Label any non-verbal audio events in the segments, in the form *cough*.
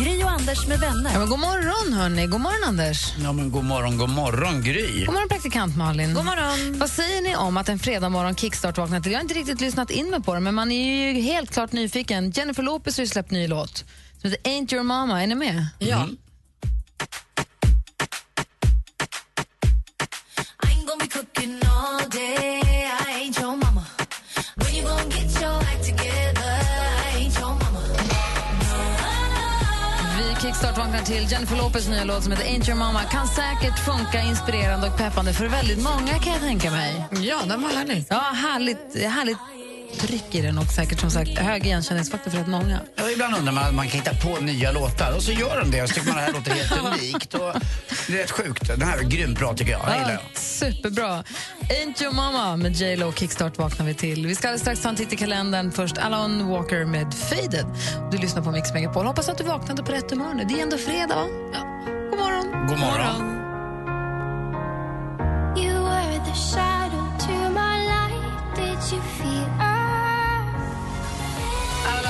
Gri och Anders med vänner. Ja, men god morgon, hörni. God morgon, Anders. Ja, men god morgon, god morgon, Gry. God morgon, praktikant Malin. God morgon. Vad säger ni om att en fredag morgon kickstart vaknar till? Jag har inte riktigt lyssnat in mig på det, men man är ju helt klart nyfiken. Jennifer Lopez har ju släppt ny låt som heter Ain't your mama. Är ni med? Ja. Vi kickstart vaknar till Jennifer Lopez nya låt som heter Ain't your mama. Kan säkert funka inspirerande och peppande för väldigt många kan jag tänka mig. Ja, den var härlig. Ja, härligt, härligt tryck i den och säkert som sagt hög igenkänningsfaktor för rätt många. Ja, ibland undrar man man kan hitta på nya låtar och så gör de det och så tycker man det här låter helt *laughs* unikt. Och det är rätt sjukt. Den här är grymt bra tycker jag. Jag gillar. Superbra. Ain't your mama med J Lo Kickstart vaknar vi till. Vi ska alldeles strax ta en titt i kalendern. Först Alan Walker med Faded. Du lyssnar på Mix Megapol. Hoppas att du vaknade på rätt humör nu. Det är ändå fredag, va? Ja. God morgon. God morgon. You were the shadow to my light. Did you feel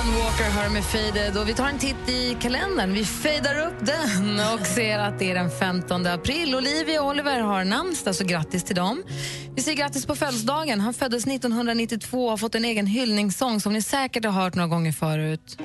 Alan Walker hör med Faded. Och vi tar en titt i kalendern. Vi fejdar upp den och ser att det är den 15 april. Olivia och Oliver har namnsdag, så grattis till dem. Vi säger grattis på födelsedagen. Han föddes 1992 och har fått en egen hyllningssång som ni säkert har hört några gånger förut.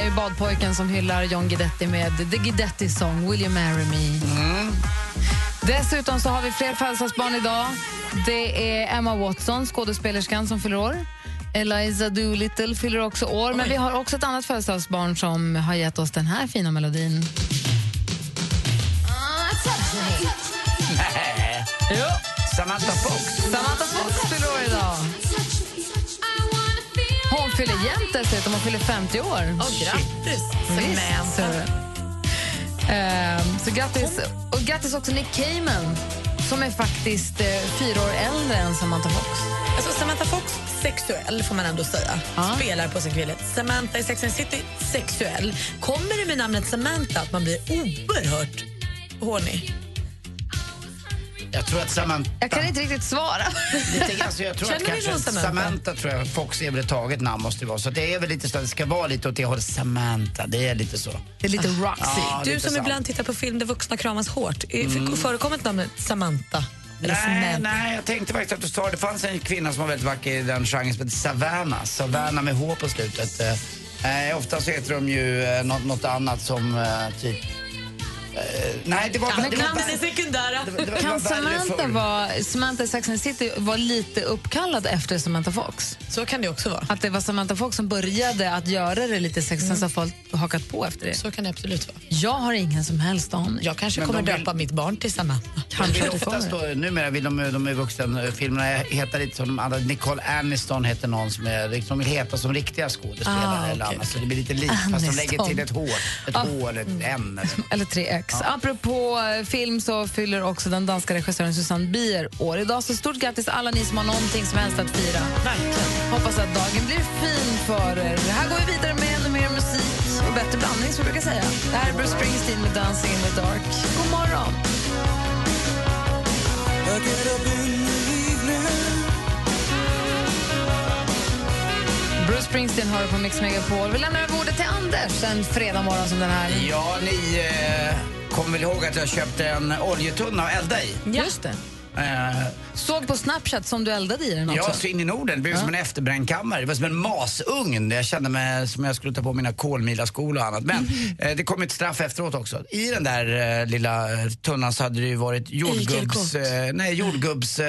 Är ju badpojken som hyllar John Guidetti med The Guidetti Song, Will you marry me? Dessutom så har vi fler födelsedagsbarn idag. Det är Emma Watson, skådespelerskan, som fyller år. Eliza Doolittle fyller också år. Men vi har också ett annat födelsedagsbarn som har gett oss den här fina melodin. Nej. Jo. Samantha Fox. Samantha Fox fyller år idag. Fyller jämnt dessutom. Hon fyller 50 år. Oh, grattis, Visst, Samantha. så. Ehm, så grattis. Och grattis också Nick Cayman som är faktiskt eh, fyra år äldre än Samantha Fox. Alltså Samantha Fox, sexuell får man ändå säga. Ja. Spelar på sin kvinnlighet. Samantha i Sex and City, sexuell. Kommer det med namnet Samantha att man blir oerhört horny? Jag tror att Samantha... Jag kan inte riktigt svara. Lite grann, så jag tror att Känner ni kanske Samantha? Samantha? tror jag Fox är väl ett taget namn måste det vara. Så det är väl lite så att det ska vara lite åt det hållet. Samantha, det är lite så. Det är lite roxy. Ja, Du lite som sant. ibland tittar på film där vuxna kramas hårt. Mm. Förekommer ett namnet Samantha? Nej, nej, jag tänkte faktiskt att du sa det. fanns en kvinna som var väldigt vacker i den genren som heter Savannah. Savannah med H på slutet. Eh, ofta så heter de ju eh, något, något annat som eh, typ... Eh, nej, det var... Men det var kan- Den är sekundära. det var- det var Kan Samantha vara, Samantha i Sex and the City var lite uppkallad efter Samantha Fox? Så kan det också vara. Att det var Samantha Fox som började att göra det lite sex, sen så har folk hakat på efter det. Så kan det absolut vara. Jag har ingen som helst aning. Jag kanske Men kommer vill- döpa mitt barn till Samantha. Kanske vill oftast det. då, numera vill de, de är vuxenfilmerna heta lite som de andra. Nicole Aniston heter någon som är, liksom, vill heta som riktiga skådespelare Ah, eller okej. annat. Så det blir lite likt fast de lägger till ett H. Ett Ah. H eller ett N. Eller. Eller 3X. Apropå eh, film så fyller också den danska regissören Susanne Bier år. Idag så stort grattis alla ni som har någonting som helst att fira. Verkligen. Hoppas att dagen blir fin för er. Här går vi vidare med ännu mer musik och bättre blandning som vi brukar säga. Det här är Bruce Springsteen med Dancing in the dark. God morgon! Bruce Springsteen hör på Mix Megapol. Vi lämnar över ordet till Anders en fredag morgon som den här. Ja, ni eh, kommer väl ihåg att jag köpte en oljetunna att elda i? Just det. Eh, Såg på Snapchat som du eldade i den också. Ja, så in i Norden. Det blev som en efterbrännkammare. Det var som en masugn. Jag kände mig som jag skulle ta på mina kolmilaskor och annat. Men *laughs* eh, det kom ett straff efteråt också. I den där eh, lilla eh, tunnan så hade det ju varit jordgubbs... Eh, nej, jordgubbs...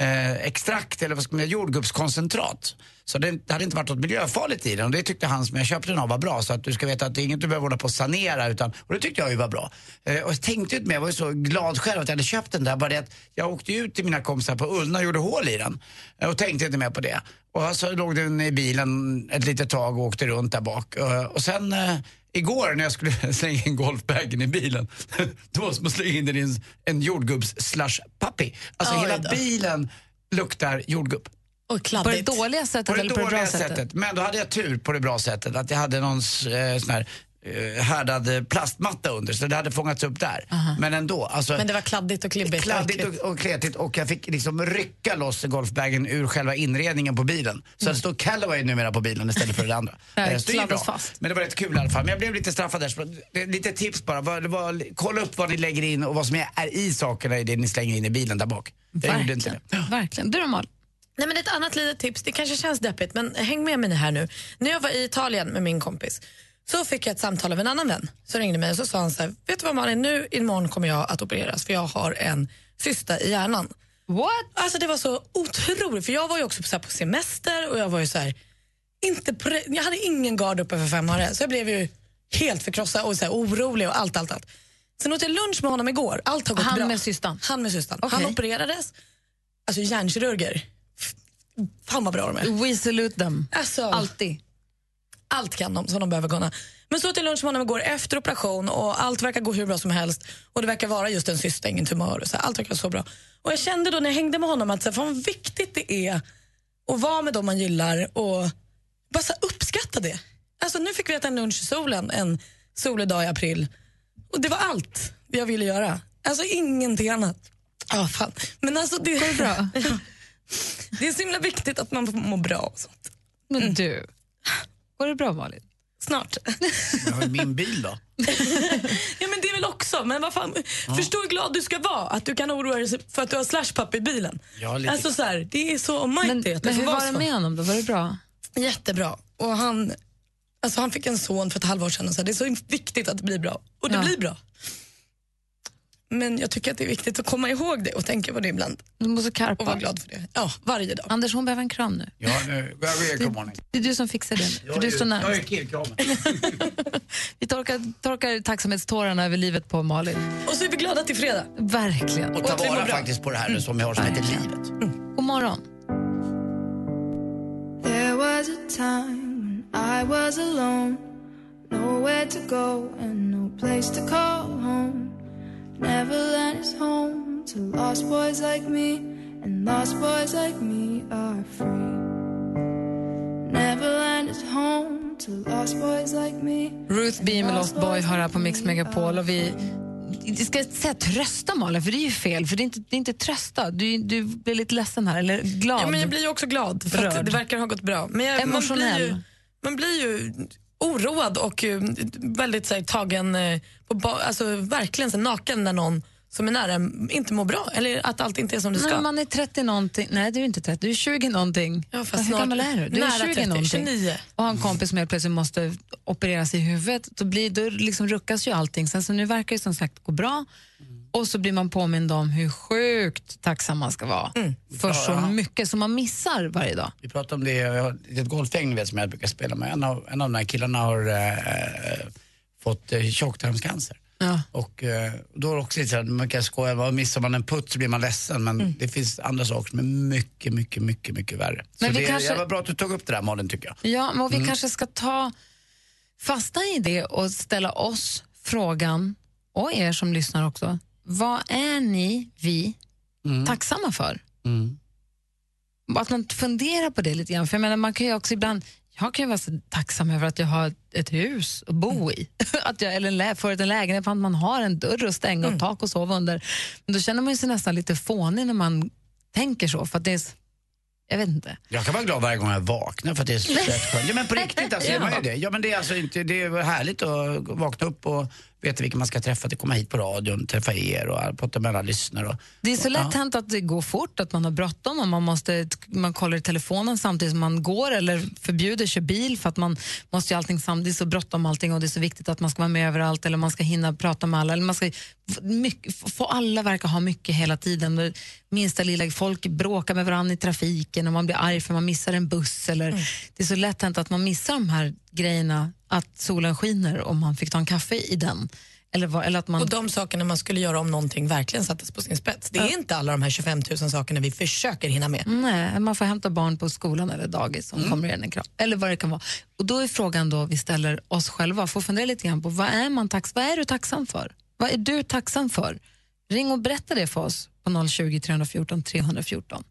Eh, extrakt eller vad ska man säga, jordgubbskoncentrat. Så det, det hade inte varit något miljöfarligt i den och det tyckte han som jag köpte den av var bra. Så att du ska veta att det är inget du behöver hålla på och sanera utan, och det tyckte jag ju var bra. Eh, och jag tänkte inte med, jag var ju så glad själv att jag hade köpt den där. Bara det att jag åkte ut till mina kompisar på Ullna och gjorde hål i den. Eh, och tänkte inte mer på det. Och så låg den i bilen ett litet tag och åkte runt där bak. Eh, och sen eh, igår när jag skulle *laughs* slänga in golfbagen i bilen, *laughs* då var det som att slänga in den i en, en jordgubbs slash pappi. Alltså Oj hela då. bilen luktar jordgubb. Och På det dåliga sättet På det eller på det bra dåliga sättet? sättet. Men då hade jag tur på det bra sättet att jag hade någon eh, sån här eh, härdad eh, plastmatta under så det hade fångats upp där. Men ändå. Alltså, Men det var kladdigt och klibbigt. Kladdigt och, och kletigt och jag fick liksom rycka loss golfbagen ur själva inredningen på bilen. Så det står Callaway numera på bilen istället för det andra. *laughs* Eh, så det är bra. fast. Men det var rätt kul i alla fall. Men jag blev lite straffad där. Så Lite tips bara. Vad, vad, kolla upp vad ni lägger in och vad som är, är i sakerna i det ni slänger in i bilen där bak. Jag gjorde inte Verkligen. det. Verkligen. Du då Malin? Nej, men ett annat litet tips, det kanske känns deppigt men häng med mig här nu. När jag var i Italien med min kompis så fick jag ett samtal av en annan vän som ringde mig och så sa han så här, vet du vad Malin, nu imorgon kommer jag att opereras för jag har en cysta i hjärnan. What? Alltså det var så otroligt för jag var ju också på, semester och jag var ju så här, inte jag hade ingen gard uppe för fem öre så jag blev ju helt förkrossad och så här, orolig och allt, allt, allt. Sen åt jag lunch med honom igår, allt har gått Han bra. med cystan? Han med cystan. Okej. Han opererades, alltså hjärnkirurger. Fan vad bra de är. We salute them. Alltså, Alltid. Allt kan de som de behöver kunna. Men så till lunch honom igår efter operation och allt verkar gå hur bra som helst. Och det verkar vara just en cysta, ingen tumör. Och så, allt verkar så bra. Och jag kände då när jag hängde med honom att så fan viktigt det är att vara med dem man gillar och bara så uppskatta det. Alltså nu fick vi äta en lunch i solen en solig dag i april. Och det var allt jag ville göra. Alltså ingenting annat. Ja, fan. Men alltså det, Går det bra? *laughs* det är så himla viktigt att man får må bra och sånt. Men du, går det bra Malin? Snart. Jag har min bil då. *laughs* Ja men det är väl också, men vad fan, förstå hur glad du ska vara att du kan oroa dig för att du har slashpapp i bilen. Ja, lite. Alltså så här, det är så Men, mighty att det men får hur var det med honom då? Var det bra? Jättebra. Och han, alltså han fick en son för ett halvår sedan och så här, det är så viktigt att det blir bra. Och det Ja. blir bra. Men jag tycker att det är viktigt att komma ihåg det och tänka på det ibland. Du måste Och vara karpa. glad för det. Ja, varje dag. Anders, hon behöver en kram nu. Ja, nu, jag morgon. Det är du som fixar det. För du står Jag är killkramen. *laughs* Vi torkar, torkar tacksamhetstårarna över livet på Malin. Och så är vi glada till fredag. Verkligen. Och ta vara faktiskt på det här som vi har som heter livet. God morgon. There was a time when I was alone, nowhere to go and no place to call home. Neverland is home to lost boys like me, and lost boys like me are free. Neverland is home to lost boys like me. Ruth B med Lost Boy har här på Mix Megapol. Och vi, jag ska säga trösta Malin, för det är ju fel. För det är inte, det är inte trösta. Du, du blir lite ledsen här, eller glad. Ja, men jag blir ju också glad för det verkar ha gått bra. Men jag, man, blir Emotionell. ju, man blir ju oroad och eh, väldigt så här, tagen eh, på alltså, verkligen så naken när någon som är nära inte mår bra eller att allt inte är som det ska. Nej, man är 30 någonting. Nej, du är inte 30. Du är 20 någonting. Ja, fast Hur snart- gammal är du? Du är nära 20 30, någonting. 29. Och har en kompis som helt plötsligt måste opereras i huvudet. Då, blir, då liksom ruckas ju allting. Sen så nu verkar det som sagt gå bra. Och så blir man påmind om hur sjukt tacksam man ska vara för så Ja. mycket som man missar varje dag. Vi pratade om det, jag har ett golfgäng vet, som jag brukar spela med. En av, en av de här killarna har eh, fått eh, tjocktarmscancer. Ja. Och eh, då är det också lite så här, man kan skoja, missar man en putt så blir man ledsen. Men det finns andra saker som är mycket, mycket, mycket, mycket värre. Så Men vi det, kanske- var bra att du tog upp det där Malin tycker jag. Ja, men vi kanske ska ta fasta i det och ställa oss frågan, och er som lyssnar också, vad är ni, vi, tacksamma för? Mm. Att man funderar på det lite grann. För jag menar, man kan ju också ibland, jag kan ju vara tacksam över att jag har ett hus att bo i. *laughs* att jag, eller en lä- förut en lägenhet, för att man har en dörr att stänga och tak att sova under. Men då känner man ju sig nästan lite fånig när man tänker så. För att det är, jag vet inte. Jag kan vara glad varje gång jag vaknar för att det är så *laughs* skönt. Ja men på riktigt alltså, Ja. ja. man är det. Ja men det är alltså inte, det är härligt att vakna upp och veta vilka man ska träffa att komma hit på radion, träffa er och prata med alla lyssnare. Och, Det är så och- lätt hänt att det går fort, att man har bråttom och man, måste, man kollar i telefonen samtidigt som man går eller förbjuder kör bil för att man måste ju allting samtidigt. Det är så bråttom allting och det är så viktigt att man ska vara med överallt eller man ska hinna prata med alla. Eller man ska mycket, få alla verkar ha mycket hela tiden. Minsta lilla, folk bråkar med varandra i trafiken och man blir arg för man missar en buss. Eller, Det är så lätt hänt att man missar de här grejerna, att solen skiner och man fick ta en kaffe i den. Eller, vad- eller att man... Och de sakerna man skulle göra om någonting verkligen sattes på sin spets. Det är inte alla de här 25 000 sakerna vi försöker hinna med. Nej, man får hämta barn på skolan eller dagis som kommer igen en kram. Eller vad det kan vara. Och då är frågan då vi ställer oss själva, får fundera lite grann på vad är, man tax, vad är du tacksam för? Vad är du tacksam för? Ring och berätta det för oss på 020 314 314.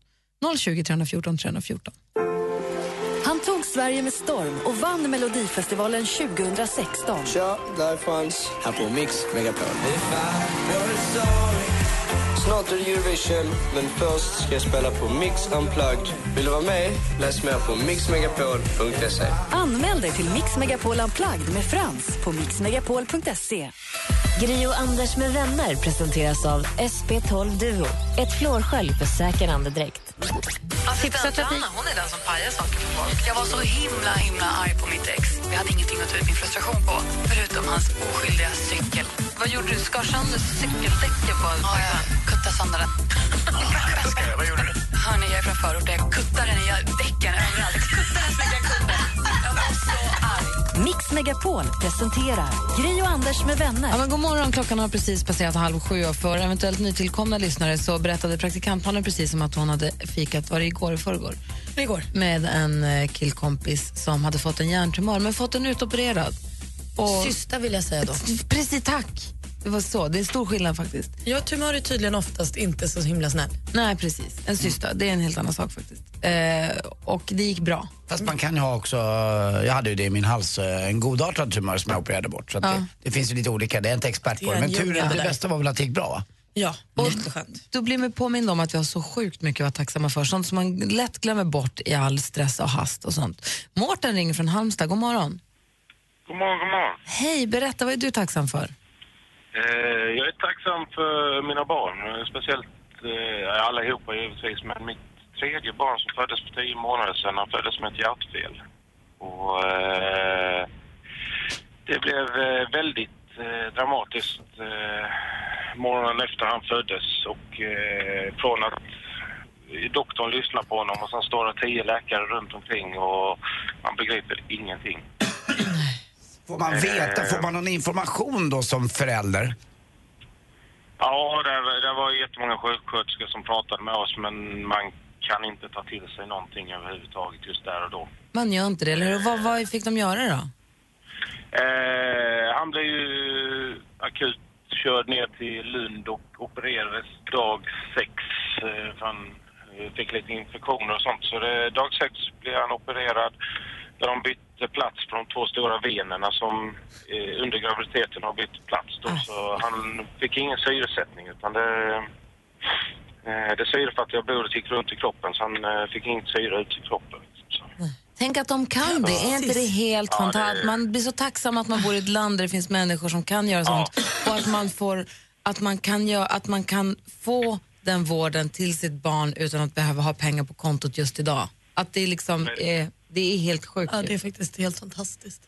020 314 314. Han tog Sverige med storm och vann Melodifestivalen 2016. Tja, där är Frans. Här på Mix Megapol. Snart är det Eurovision, men först ska jag spela på Mix Unplugged. Vill du vara med? Läs mer på mixmegapol.se. Anmäl dig till Mix Megapol Unplugged med Frans på mixmegapol.se. Gri och Anders med vänner presenteras av SP12 Duo. Ett flårskölj för säker andedräkt. Assistent-Johanna, hon är den som pajar saker för folk. Jag var så himla, himla arg på mitt ex. Jag hade ingenting att ta ut min frustration på, förutom hans oskyldiga cykel. Vad gjorde du? Skar sönder cykeldäcket på Ja, jag kuttade sönder den. *laughs* Vad gjorde du? Hörni, jag är från förorten. Jag kuttade den i däcken överallt. Mix Megapol presenterar Gri och Anders med vänner. Ja, men god morgon, klockan har precis passerat halv sju och för eventuellt nytillkomna lyssnare så berättade praktikantmannen precis om att hon hade fikat, var det igår i förrgår? Igår. Med en eh, killkompis som hade fått en hjärntumör men fått den utopererad. Och, Syster vill jag säga då. precis, tack! Det var så, det är stor skillnad faktiskt. Ja, tumör är tydligen oftast inte så himla snäll. Nej, precis. En syster, det är en helt annan sak faktiskt. Eh, och det gick bra. Fast man kan ju ha också, jag hade ju det i min hals, eh, en godartad tumör som jag opererade bort. Så att Ja. det, det finns ju lite olika, det är inte expert Det på det. Men en turen, det bästa var väl att det gick bra va? Ja, Och jätteskönt. då blir man påmind om att vi har så sjukt mycket att vara tacksamma för. Sånt som man lätt glömmer bort i all stress och hast och sånt. Mårten ringer från Halmstad, god morgon. God morgon, god morgon. Hej, berätta, vad är du tacksam för? Eh, jag är tacksam för mina barn, speciellt eh, allihopa givetvis, men mitt tredje barn som föddes för tio månader sedan, han föddes med ett hjärtfel. Och eh, det blev eh, väldigt eh, dramatiskt eh, morgonen efter han föddes och eh, från att doktorn lyssnar på honom och sen står det tio läkare runt omkring och man begriper ingenting. Får man veta, får man någon information då som förälder? Ja, det, det var jättemånga sjuksköterskor som pratade med oss men man kan inte ta till sig någonting överhuvudtaget just där och då. Man gör inte det, eller hur? Vad, vad fick de göra då? Eh, han blev ju akut körd ner till Lund och opererades dag sex. Eh, för han eh, fick lite infektioner och sånt. Så det, dag sex blev han opererad där de bytte plats på de två stora venerna som eh, under graviditeten har bytt plats. Då. Så han fick ingen syresättning utan det, eh, det syrefattiga blodet gick runt i kroppen så han eh, fick inget syre ut i kroppen. Tänk att de kan det. Är inte det helt Ja, det- fantastiskt? Man blir så tacksam att man bor i ett land där det finns människor som kan göra sånt. Och att man, får, att, man kan göra, att man kan få den vården till sitt barn utan att behöva ha pengar på kontot just idag. Att det, liksom är, det är helt sjukt. Ja, det är faktiskt helt fantastiskt.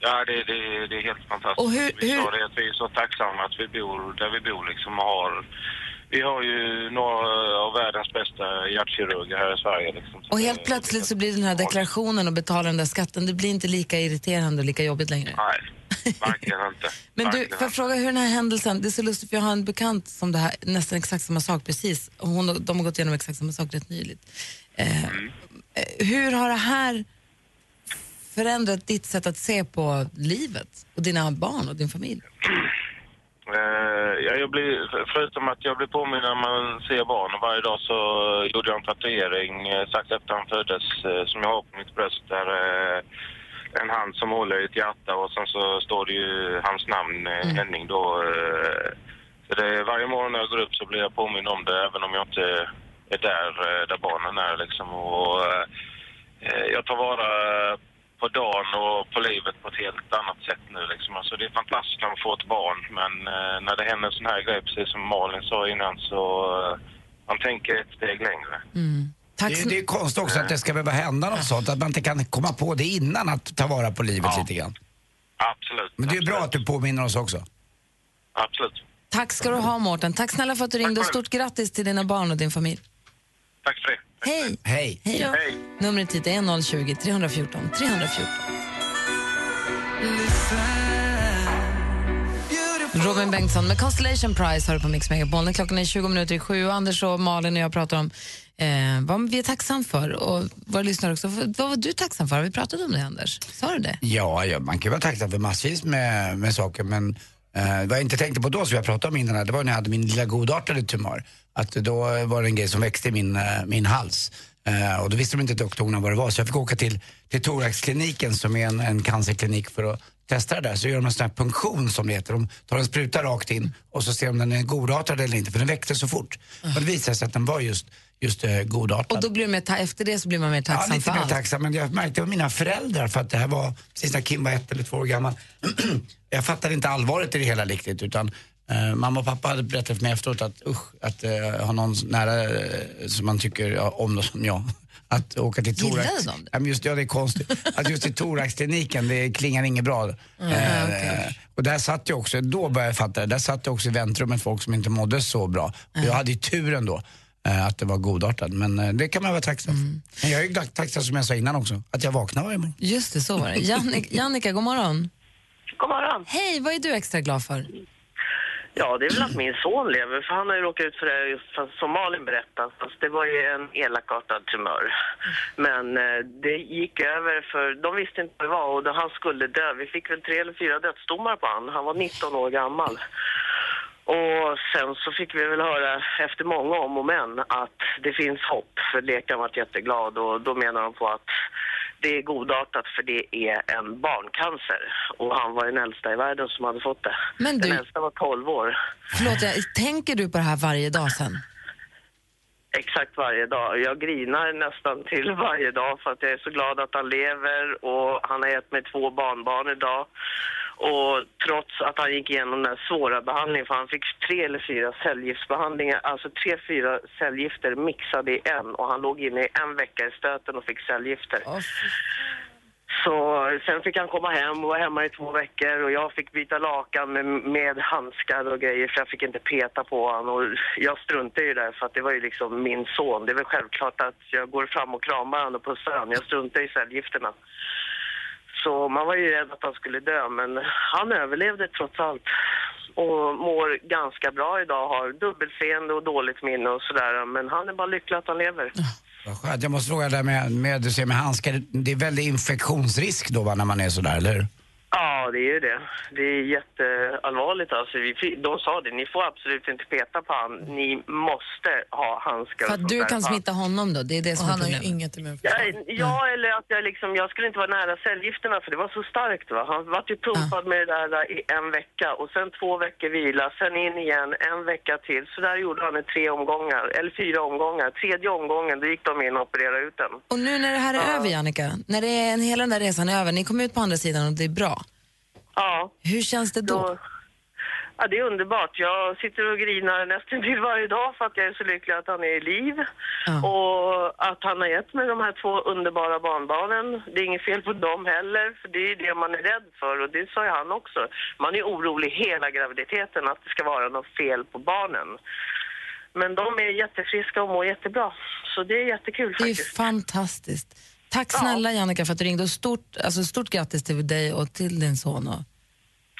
Ja, det, det, det är helt fantastiskt. Och hur- vi hur- det att vi är så tacksamma att vi bor där vi bor liksom och har... Vi har ju några av världens bästa hjärtkirurger här i Sverige liksom. Och helt plötsligt så blir den här deklarationen och betala den där skatten, det blir inte lika irriterande och lika jobbigt längre. Nej, *laughs* verkligen inte. Men du, får jag fråga hur den här händelsen, det är så lustigt för jag har en bekant som det här, nästan exakt samma sak precis, och hon, de har gått igenom exakt samma sak rätt nyligt. Eh, eh, hur har det här förändrat ditt sätt att se på livet och dina barn och din familj? Eh, ja, jag blir, förutom att jag blir påmind när man ser barnen varje dag så gjorde jag en tatuering eh, strax efter han föddes eh, som jag har på mitt bröst där eh, en hand som håller i ett hjärta och sen så står det ju hans namn, eh, Henning då. Eh, så det, varje morgon när jag går upp så blir jag påmind om det även om jag inte där, eh, där barnen är liksom. Och, eh, jag tar vara på dagen och på livet på ett helt annat sätt nu liksom. Alltså det är fantastiskt när man får ett barn men eh, när det händer en sån här grej, precis som Malin sa innan, så eh, man tänker ett steg längre. Det, är- det är konstigt också att det ska behöva hända något sånt, att man inte kan komma på det innan att ta vara på livet lite grann. Absolut. Men det är bra att du påminner oss också. Absolut. Tack ska du ha, Mårten. Tack snälla för att du ringde och stort grattis till dina barn och din familj. Tack för det. Hej! Hej! Hej då. Numret hit är 020 314 314. Robin Bengtsson med Constellation Prize har du på Mix Megapol. Klockan är 20 minuter i sju Anders och Malin och jag pratar om eh, vad vi är tacksam för och våra lyssnare också. Vad var du tacksam för? Har vi pratat om det, Anders? Sa du det? Ja, ja man kan vara tacksam för massvis med, med saker men eh, vad jag inte tänkte på då som jag pratade om innan, det var när jag hade min lilla godartade tumör. Att då var det en grej som växte i min, eh, min hals. Eh, och då visste de inte doktorerna vad det var så jag fick åka till, till thoraxkliniken som är en, en cancerklinik för att testa det där. Så gör de en sån här punktion som det heter. De tar en spruta rakt in och så ser de om den är godartad eller inte för den växte så fort. Och det visade sig att den var just, just eh, godartad. Och då blir ta- efter det så blir man mer tacksam ja, lite för mer tacksam. Men jag märkte av mina föräldrar, för att det här var precis när Kim var ett eller två år gammal. *clears throat* jag fattade inte allvaret i det hela riktigt. Utan, eh, mamma och pappa hade berättat för mig efteråt att usch, att eh, ha någon nära eh, som man tycker om då, som jag. *laughs* Att åka till thorax. de? Ja, just, ja, det är konstigt. Att just i thoraxkliniken, det klingar inget bra. Eh, Och där satt jag också, då började jag fatta det, där satt jag också i väntrummet folk som inte mådde så bra. Och jag hade ju turen då att det var godartad. Men eh, det kan man vara tacksam för. Men jag är tacksam som jag sa innan också, att jag vaknar varje morgon. Just det, så var det. Jannik, *laughs* Jannika, god morgon. God morgon. Hej, vad är du extra glad för? Ja, det är väl att min son lever, för han har ju råkat ut för det just som Malin berättade. Fast det var ju en elakartad tumör. Men eh, det gick över för de visste inte vad det var och då han skulle dö. Vi fick väl tre eller fyra dödsdomar på han. Han var 19 år gammal. Och sen så fick vi väl höra efter många om och men att det finns hopp. För läkaren var jätteglad och då menar de på att det är godartat för det är en barncancer. Och han var den äldsta i världen som hade fått det. Men du- Den äldsta var 12 år. Förlåt, jag, tänker du på det här varje dag sen? Exakt varje dag. Jag grinar nästan till varje dag för att jag är så glad att han lever och han har gett mig två barnbarn idag. Och trots att han gick igenom den svåra behandlingen, för han fick tre eller fyra cellgiftsbehandlingar, alltså tre, fyra cellgifter mixade i en och han låg inne i en vecka i stöten och fick cellgifter. Så sen fick han komma hem och vara hemma i två veckor och jag fick byta lakan med, med handskar och grejer för jag fick inte peta på honom. Och jag struntade ju där för att det var ju liksom min son. Det är väl självklart att jag går fram och kramar honom och pussar honom. Jag struntar i cellgifterna. Så man var ju rädd att han skulle dö men han överlevde trots allt. Och mår ganska bra idag, har dubbelseende och dåligt minne och sådär. Men han är bara lycklig att han lever. Vad skönt. Jag måste fråga det där med, med, du ser med handskar, det är väldigt infektionsrisk då va, när man är sådär, eller hur? Ja, det är ju det. Det är jätteallvarligt alltså. Vi, de sa det, ni får absolut inte peta på han. Ni måste ha handskar För att du kan smitta honom då? Det är det som Och han har ju inget Ja, immunförsvar. ja, eller att jag liksom, jag skulle inte vara nära cellgifterna för det var så starkt va. Han var ju pumpad med det där i en vecka och sen två veckor vila, sen in igen, en vecka till. Så där gjorde han i tre omgångar, eller fyra omgångar. Tredje omgången, då gick de in och opererade ut den. Och nu när det här är över, Jannica, när det är, hela den där resan är över, ni kommer ut på andra sidan och det är bra. Ja. Hur känns det då? Ja, det är underbart. Jag sitter och grinar nästan till varje dag för att jag är så lycklig att han är i liv. Och att han har gett mig de här två underbara barnbarnen. Det är inget fel på dem heller, för det är det man är rädd för. Och det sa ju han också. Man är orolig hela graviditeten att det ska vara något fel på barnen. Men de är jättefriska och mår jättebra. Så det är jättekul Det är faktiskt. fantastiskt. Tack snälla Jannica för att du ringde och stort, alltså stort grattis till dig och till din son. Och...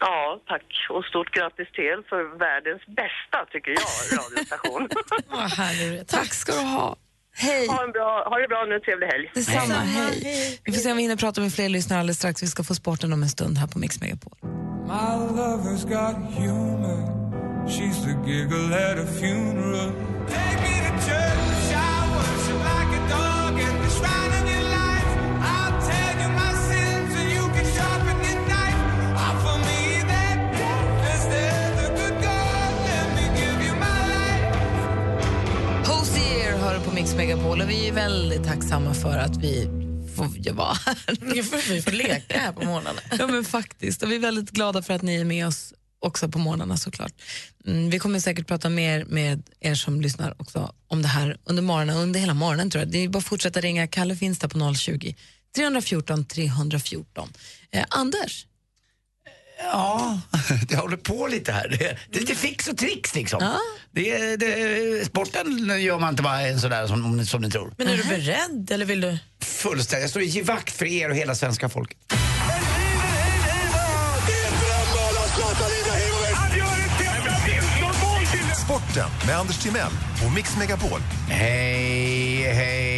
Ja, tack. Och stort grattis till er för världens bästa, tycker jag, radiostation. *laughs* Vad härligt. Tack ska du ha. Hej. Ha, en bra, ha det bra nu, trevlig helg. Detsamma, hej. Vi får se om vi hinner prata med fler lyssnare alldeles strax. Vi ska få sporten om en stund här på Mix Megapol. My lover's got humor. She's the giggle at a funeral. Take me Mix Megapol och vi är väldigt tacksamma för att vi får vara här. Vi får leka här på morgnarna. *laughs* ja, men faktiskt. Och vi är väldigt glada för att ni är med oss också på morgnarna såklart. Mm, vi kommer säkert prata mer med er som lyssnar också om det här under morgonen, under hela morgonen tror jag. Det är bara att fortsätta ringa. Kalle finns där på 020 314 314. Eh, Anders? Ja, *laughs* det håller på lite här. Det, det är lite fix och tricks liksom. Det, det, sporten gör man inte bara sådär som, som ni tror. Men är du beredd eller vill du? Fullständigt. Jag står i givakt för er och hela svenska folket. Sporten med Anders Timell och Mix Megapol. Hej, hej,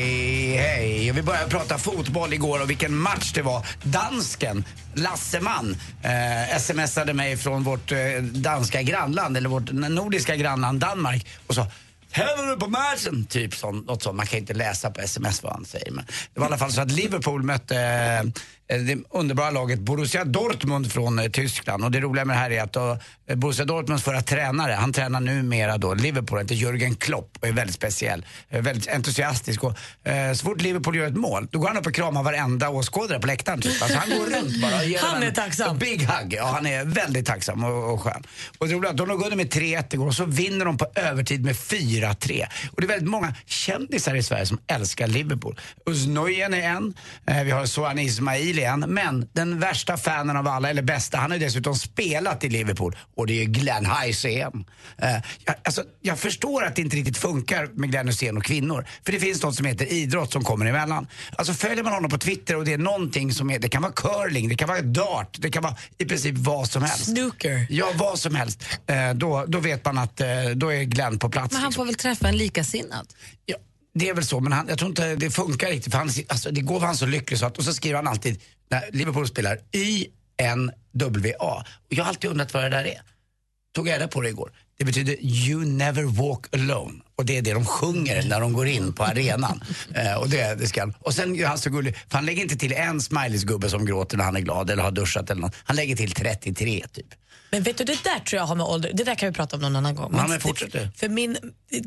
hej. Vi började prata fotboll igår och vilken match det var. Dansken, Lasseman, eh, smsade mig från vårt eh, danska grannland, eller vårt nordiska grannland Danmark och sa Häller du på matchen? Typ sånt, något sånt. Man kan inte läsa på sms vad han säger. Men det var i alla fall så att Liverpool mötte eh, det underbara laget Borussia Dortmund från eh, Tyskland. Och det roliga med det här är att då, eh, Borussia Dortmunds förra tränare, han tränar numera då Liverpool, heter Jürgen Klopp och är väldigt speciell. Eh, väldigt entusiastisk. Och, eh, så fort Liverpool gör ett mål, då går han upp och kramar varenda åskådare på läktaren. Typ. Alltså, han går runt bara och ger Han är en- tacksam. en Big hug. Ja, han är väldigt tacksam och, och skön. Och det roliga är att de låg under med 3-1 igår och så vinner de på övertid med 4-3. Och det är väldigt många kändisar i Sverige som älskar Liverpool. Uz Nujen är en, eh, vi har Sohan Ismail en, men den värsta fanen av alla, eller bästa, han har ju dessutom spelat i Liverpool och det är ju Glenn Hysén. Eh, jag, alltså, jag förstår att det inte riktigt funkar med Glenn Hysén och kvinnor, för det finns något som heter idrott som kommer emellan. Alltså följer man honom på Twitter och det är någonting som är, det kan vara curling, det kan vara dart, det kan vara i princip vad som helst. Snooker. Ja, vad som helst. Eh, då, då vet man att eh, då är Glenn på plats. Men han får väl träffa en likasinnad? Ja, det är väl så, men han, jag tror inte det funkar riktigt. För han, alltså, det går var han så lycklig så att, och så skriver han alltid, när Liverpool spelar, Y-N-W-A. Och jag har alltid undrat vad det där är. Tog jag reda på det igår. Det betyder You never walk alone. Och det är det de sjunger när de går in på arenan. *laughs* eh, och, det, det ska han. och sen är han så gullig, för han lägger inte till en smileysgubbe som gråter när han är glad eller har duschat eller något. Han lägger till 33 typ. Men vet du, det där tror jag har med ålder Det där kan vi prata om någon annan gång. Ja, men fortsätt du. För min,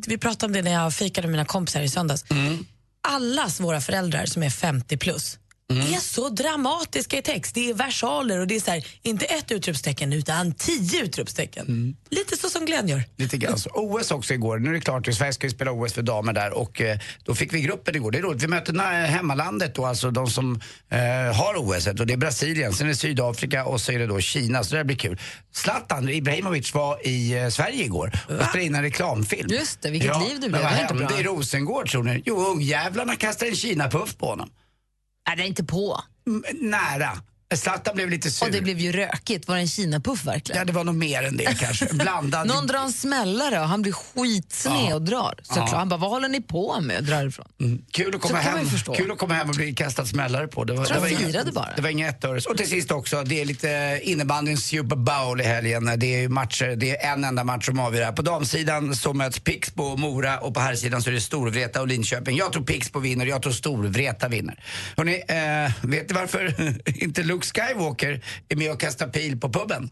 vi pratade om det när jag fikade med mina kompisar i söndags. Mm. Allas våra föräldrar som är 50 plus Mm. är så dramatiska i text. Det är versaler och det är så här, inte ett utropstecken utan tio utropstecken. Mm. Lite så som Glenn gör. Lite grann så. OS också igår. Nu är det klart, Sverige ska ju spela OS för damer där och eh, då fick vi gruppen igår. Det är roligt. Vi möter na- hemmalandet då, alltså de som eh, har OS och det är Brasilien, sen är det Sydafrika och så är det då Kina. Så det blir kul. Zlatan Ibrahimovic var i eh, Sverige igår och spelade in en reklamfilm. Just det, vilket ja, liv du men blev. vad Det var inte hände i Rosengård tror ni? Jo, ungjävlarna kastade en Kina-puff på honom. Nej, det är inte på. M nära. Zlatan blev lite sur. Och det blev ju rökigt. Var det en kinapuff verkligen? Ja, det var nog mer än det *laughs* kanske. Blandad. Någon drar en smällare och han blir skitsned Ja. och drar. Såklart. Ja. Han bara, vad håller ni på med? Och drar ifrån. Kul att, komma Så hem. Kul att komma hem och bli kastad smällare på. Det var, det var, inga, bara. det var inga ettöres. Och till sist också, det är lite innebandyns Super Bowl i helgen. Det är matcher, det är en enda match som avgör här. På damsidan så möts Pixbo och Mora och på här sidan så är det Storvreta och Linköping. Jag tror Pixbo vinner, jag tror Storvreta vinner. Hörrni, eh, vet ni varför *laughs* inte Luke Skywalker är med och kastar pil på puben?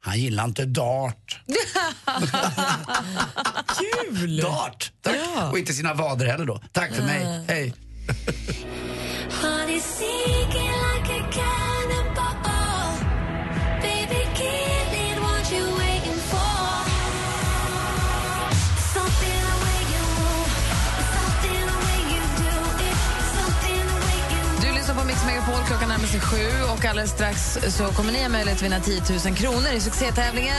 Han gillar inte dart. *laughs* Kul! Dart! Tack. Och inte sina vader heller då. Tack för mig. Hej. Megapol, klockan närmar sig sju och alldeles strax så kommer ni ha möjlighet att vinna 10 000 kronor i succétävlingen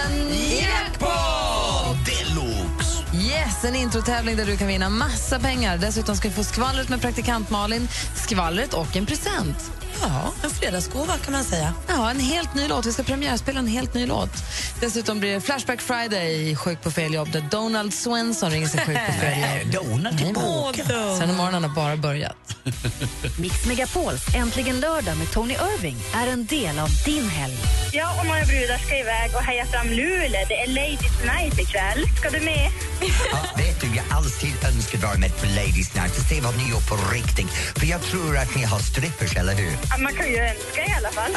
Jackpot! Deluxe! Yes, en introtävling där du kan vinna massa pengar. Dessutom ska vi få skvallret med praktikant Malin, skvallret och en present. Ja, en fredagsgåva kan man säga. Ja, en helt ny låt. Vi ska premiärspela en helt ny låt. Dessutom blir det Flashback Friday, Sjuk på fel jobb, där Donald Swenson ringer sig sjuk på fel jobb. Donald tillbaka. Sen morgonen har bara börjat. *laughs* Mix Megapols Äntligen lördag med Tony Irving är en del av din helg. Jag och några brudar ska iväg och heja fram Luleå. Det är Ladies Night ikväll. Ska du med? Ja, vet du, jag alltid önskat vara med på Ladies Night och se vad ni gör på riktigt. För jag tror att ni har strippers, eller hur? Man kan ju önska i alla fall.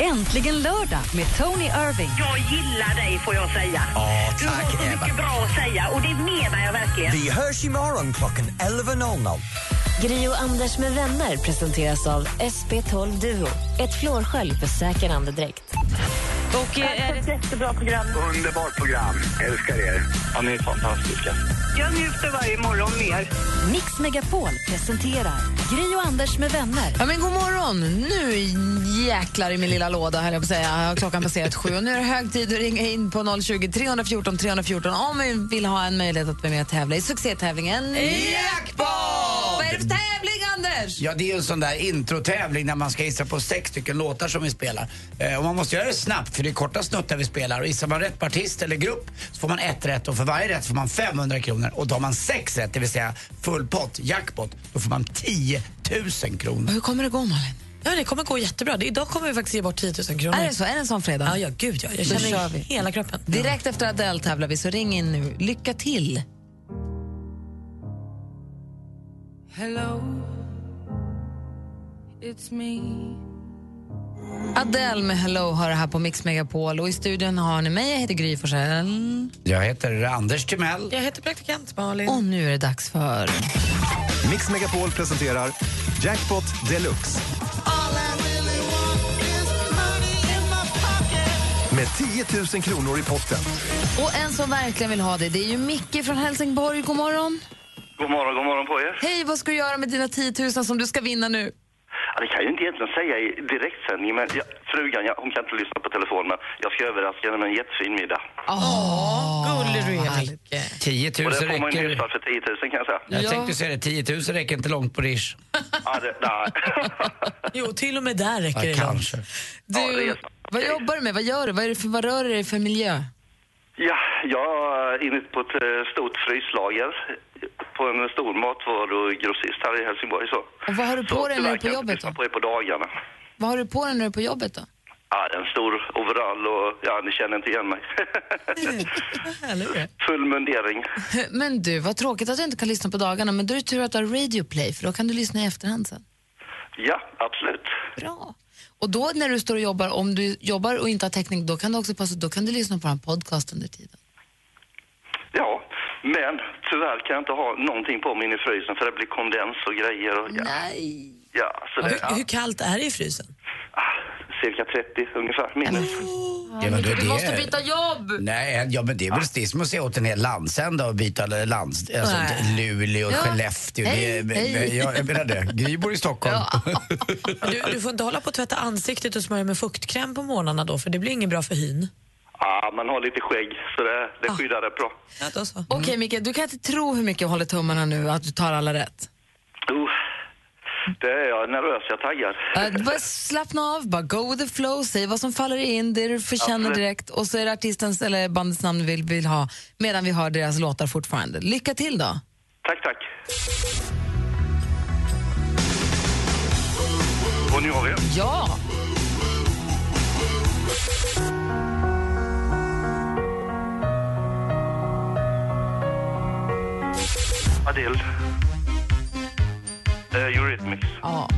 *laughs* Äntligen lördag med Tony Irving. Jag gillar dig får jag säga. Ja, Du har så mycket bra att säga och det menar jag verkligen. Vi hörs imorgon klockan 11.00. Gri och Anders med vänner presenteras av SP12 Duo. Ett flårskölj för säker andedräkt. Och är det... jättebra program. Underbart program. Älskar er. Ja, ni är fantastiska. Jag njuter varje morgon mer. Mix Megapol presenterar Gri och Anders med vänner. Ja, men god morgon! Nu jäklar i min lilla låda, höll jag på att säga. Klockan passerat sju och nu är det hög tid att ringa in på 020 314 314 om vi vill ha en möjlighet att vara med och tävla i succétävlingen Jackpot! Vad är det för tävling, Anders? Ja, det är ju en sån där introtävling när man ska gissa på sex stycken låtar som vi spelar. Eh, och man måste göra det snabbt för det är korta snuttar vi spelar. Och gissar man rätt på artist eller grupp så får man ett rätt och för varje rätt får man 500 kronor. Och tar man sex rätt, det vill säga full pott, jackpot, då får man 10 000 kronor. Hur kommer det gå, Malin? Ja, det kommer gå jättebra. Idag kommer vi faktiskt ge bort 10 000 kronor. Är det så? Är det en sån fredag? Ja, ja gud ja. Jag Då känner kör vi. hela kroppen. Direkt efter Adele tävlar vi, så ring in nu. Lycka till! Hello, it's me. Adele med Hello har det här på Mix Megapol och i studion har ni mig, jag heter Gry Forssell. Jag heter Anders Timell. Jag heter praktikant Malin. Och nu är det dags för... Mix Megapol presenterar Jackpot Deluxe. Med 10 000 kronor i potten. Och en som verkligen vill ha det, det är ju Micke från Helsingborg. God morgon! God morgon, god morgon på er. Hej, vad ska du göra med dina 10 000 som du ska vinna nu? Ja, det kan jag ju inte egentligen säga i direktsändning, men jag, frugan ja, hon kan inte lyssna på telefon, men jag ska överraska henne med en jättefin middag. Åh, gullig du är, Micke. 10 000 Och det får man ju räcker... för 10 000 kan jag säga. Jag tänkte säga det, 10 000 räcker inte långt på Rish. Ja, det, nej. *laughs* Jo, till och med där räcker Ja, det långt. kanske. Du, vad jobbar du med? Vad gör du? Vad, är det för, vad rör det dig för miljö? Ja, jag är inne på ett eh, stort fryslager på en stor matvarugrossist här i Helsingborg. Så. Och vad har du på dig när du är på jobbet då? på er på dagarna. Vad har du på dig när du är på jobbet då? Ja, en stor overall och ja, ni känner inte igen mig. *laughs* Full mundering. *laughs* Men du, vad tråkigt att du inte kan lyssna på dagarna, men då är det tur att du har Radio Play, för då kan du lyssna i efterhand sen. Ja, absolut. Bra. Och då när du står och jobbar, om du jobbar och inte har täckning, då kan du också passa, då kan du lyssna på en podcast under tiden. Ja, men tyvärr kan jag inte ha någonting på mig inne i frysen för det blir kondens och grejer. Och, ja. Nej. Ja, så det, Hur, hur kallt är det i frysen? cirka 30 ungefär, minus. Ja, men Du det- måste byta jobb! Nej, ja, men det är väl det är som att se åt en hel landsända och byta lands... Alltså. Luleå, Ja. Skellefteå. Hej, det, hej. Ja, jag menar det. Gry bor i Stockholm. Men Du, du får inte hålla på att tvätta ansiktet och smörja med fuktkräm på morgnarna då, för det blir inget bra för hyn. Ja, man har lite skägg så det, det skyddar rätt bra. Ja, så. Okej Micke, du kan inte tro hur mycket jag håller tummarna nu att du tar alla rätt. Uh, det är jag nervös, jag taggar. Uh, bara slappna av, bara go with the flow, säg vad som faller in, det du förtjänar direkt och så är det artistens eller bandets namn vi vill, vill ha medan vi hör deras låtar fortfarande. Lycka till då! Tack, tack. Och nu har vi. Ja! Adele. Uh, Eurythmics. Ja.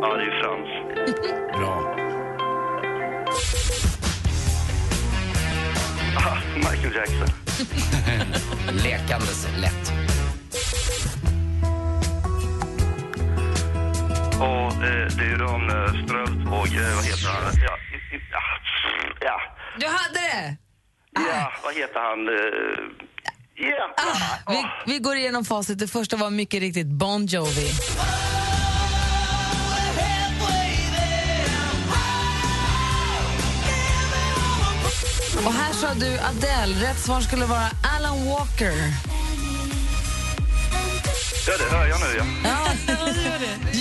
Ja, det är Frans. *laughs* Bra. Ah, Michael Jackson. *laughs* Lekandes lätt. Och eh, det är ju de eh, Strömsvåg, eh, vad heter han? Ja, ja, ja, Du hade det! ja, vad heter han? Ja, Ah, vi, vi går igenom facit. Det första var mycket riktigt Bon Jovi. Och här sa du Adele. Rätt svar skulle vara Alan Walker. ja, det hör jag nu, ja. Ja.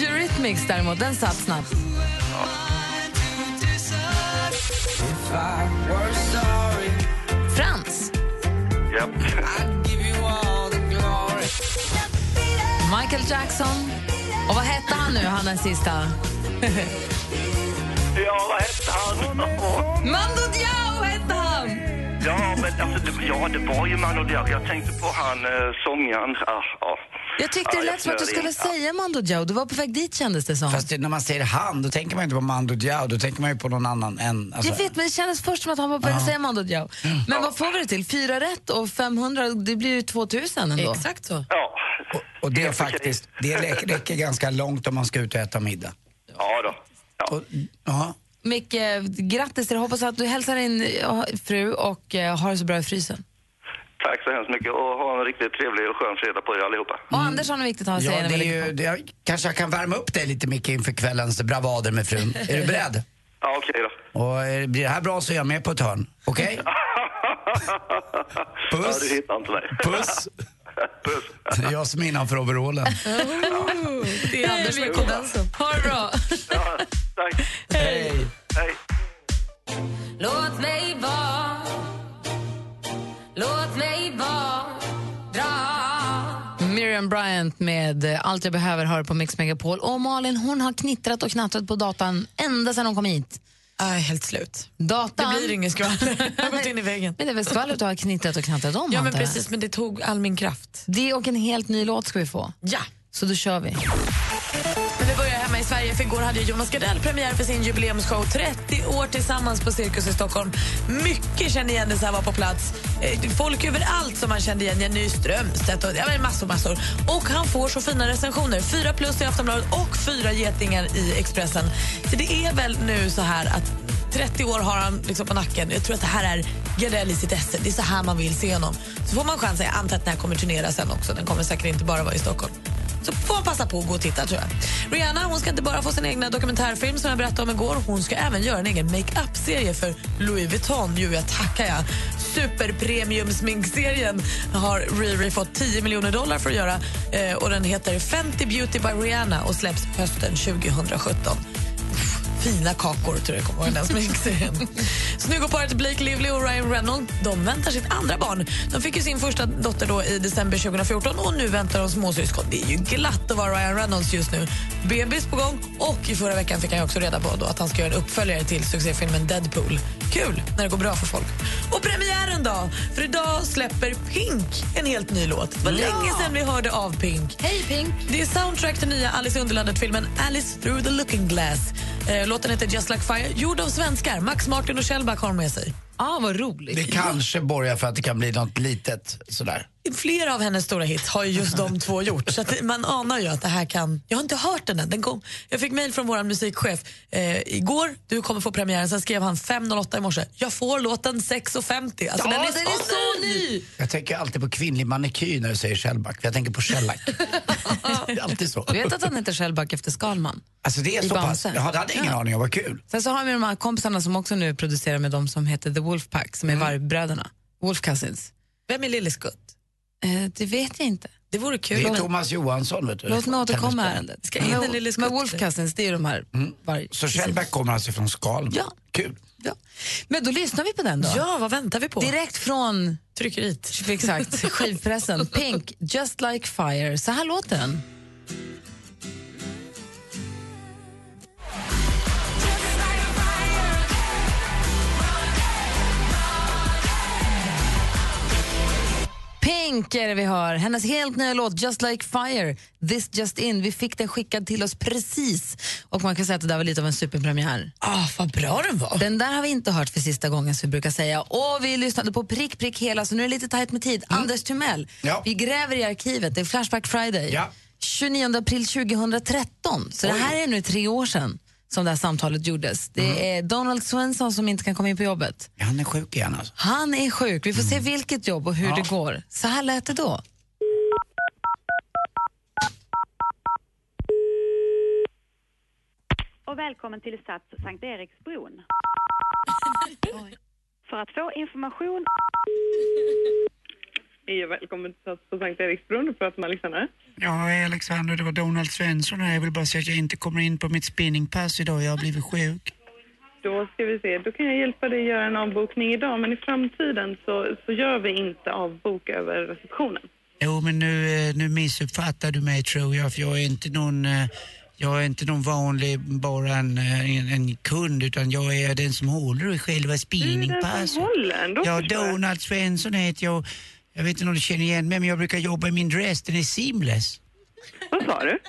Eurythmics däremot, den satt snabbt. Frans. Ja. Michael Jackson. Och vad hette han nu, han den sista? ja, vad hette han? Mando Diao hette han! Ja, men alltså, det, ja, det var ju Mano Diao. Jag tänkte på han, eh, sångaren. Ah, ja. Jag tyckte Ja, det lät som att du flög in. skulle säga Mando Diao. Du var på väg dit kändes det som. Fast det, när man säger han, då tänker man inte på Mando Diao, då tänker man ju på någon annan än... Alltså, jag vet, men det kändes först som att han var på väg att Ja. säga Mando Diao. Men vad får vi det till? Fyra rätt och 500, det blir ju 2000 ändå. Exakt så. Ja. och det är faktiskt, det räcker, räcker ganska långt om man ska ut och äta middag. Ja då. Och, ja. Micke, grattis till. Hoppas att du hälsar din ja, fru och eh, har det så bra i frysen. Tack så hemskt mycket och ha en riktigt trevlig och skön fredag på er allihopa. Och Anders har något viktigt att säga. Ja, det är ju, det, jag- kanske jag kan värma upp dig lite Micke inför kvällens bravader med frun. *laughs* Är du beredd? Ja, okej då. Och eh, blir det här bra så är jag med på ett hörn. Okej? *laughs* Puss. Ja, du hittar inte mig. Puss. *laughs* Puss. Det är jag som är innanför overallen. Det är Anders med kondensen. Ha det bra. Ja, tack. Hej. Hej. Låt mig vara Låt mig vara Dra Miriam Bryant med eh, Allt jag behöver hör på Mix Megapol. Och Malin hon har knittrat och knattrat på datan ända sedan hon kom hit. Jag är helt slut. Datan... Det blir inget skvaller. *laughs* Jag har gått in i väggen. Men det är väl skvallret du har knittrat och knattrat om? Ja, men precis. Men det tog all min kraft. Det och en helt ny låt ska vi få. Ja. Så då kör vi. Men vi börjar hemma i Sverige, för igår hade Jonas Gardell premiär för sin jubileumsshow 30 år tillsammans på Cirkus i Stockholm. Mycket kände igen det så här var på plats. Eh, folk överallt som man kände igen. Jenny Strömstedt och ja, massor, massor. Och han får så fina recensioner. Fyra plus i Aftonbladet och fyra getingar i Expressen. Så det är väl nu så här att 30 år har han liksom på nacken. Jag tror att det här är Gardell i sitt esse. Det är så här man vill se honom. Så får man chansen. Jag antar att den här kommer turnera sen också. Den kommer säkert inte bara vara i Stockholm. Så får man passa på att gå och titta tror jag. Rihanna hon ska inte bara få sin egna dokumentärfilm som jag berättade om igår. Hon ska även göra en egen makeup-serie för Louis Vuitton. Jo, jag tackar jag. Superpremium-sminkserien har Riri fått 10 miljoner dollar för att göra. Eh, och Den heter Fenty Beauty by Rihanna och släpps hösten 2017 fina kakor tror jag kommer vara i den sminkserien. Snyggoparet Blake Lively och Ryan Reynolds de väntar sitt andra barn. De fick ju sin första dotter då i december 2014 och nu väntar de småsyskon. Det är ju glatt att vara Ryan Reynolds just nu. Bebis på gång och i förra veckan fick han också reda på då att han ska göra en uppföljare till succéfilmen Deadpool. Kul när det går bra för folk. Och premiären då? För idag släpper Pink en helt ny låt. Det var Ja. länge sedan vi hörde av Pink. Hej Pink! Det är soundtrack till nya Alice i Underlandet-filmen Alice through the looking glass. Eh, Låten heter Just like fire, gjord av svenskar. Max Martin och Shellback har med sig. Ah, vad roligt. Det kanske borgar för att det kan bli något litet sådär. Flera av hennes stora hits har ju just de *laughs* två gjort. Så att man anar ju att det här kan... Jag har inte hört den än. Den kom... Jag fick mejl från vår musikchef eh, igår. Du kommer få premiären. Sen skrev han 5.08 i morse. Jag får låten 6.50. Alltså, Ja, den är, den är så ny! Jag tänker alltid på kvinnlig manikyr när du säger Shellback, jag tänker på shellac. *laughs* det är alltid så. Du vet att han heter Shellback efter Skalman? Alltså det är I så pass? Bamse. Det hade jag ingen Ja. aning om, vad kul. Sen så har vi de här kompisarna som också nu producerar med dem som heter The Wolfpack, som är vargbröderna. Wolf Cousins. Vem är Lilleskutt? Eh, det vet jag inte. Det vore kul. Det är Thomas Johansson, vet du. Låt mig återkomma ärendet. Ska in en Men- Lille Men Skutt. Wolf Cousins, det är de här varg... Så Shellback kommer alltså från Skalman? Ja. Kul. Ja. Men då lyssnar vi på den då. Ja, vad väntar vi på? Direkt från Tryckeriet. exakt, skivpressen. *laughs* Pink, Just Like Fire. Så här låter den. Pink är det vi hör. Hennes helt nya låt Just Like Fire, This Just In. Vi fick den skickad till oss precis. Och man kan säga att det där var lite av en superpremiär. Ah, vad bra den var. Den där har vi inte hört för sista gången som vi brukar säga. Och vi lyssnade på prick, prick hela, så nu är det lite tajt med tid. Anders Timell, Ja. vi gräver i arkivet. Det är Flashback Friday. Ja. 29 april 2013. Så det här är nu tre år sedan som det här samtalet gjordes. Det är Donald Swenson som inte kan komma in på jobbet. Ja, han är sjuk igen alltså. Han är sjuk. Vi får se vilket jobb och hur Ja. det går. Så här lät det då. och välkommen till Sats Sankt Eriksbron. *laughs* För att få information... Hej och välkommen till Sankt Eriksbron. Du pratar med Alexandra. Ja, hej Alexander, det var Donald Svensson här. Jag vill bara säga att jag inte kommer in på mitt spinningpass idag. Jag har blivit sjuk. Då ska vi se. Då kan jag hjälpa dig att göra en avbokning idag, men i framtiden så, så gör vi inte avbok över receptionen. Jo, men nu, eh, nu missuppfattar du mig tror jag, för jag är inte någon... eh, Jag är inte någon vanlig, bara en, eh, en, en kund, utan jag är den som håller i själva spinningpasset. håller den, då Ja, förstår jag. Donald Svensson heter jag. Jag vet inte om du känner igen mig, men jag brukar jobba i min dress. Den är seamless. Vad sa du?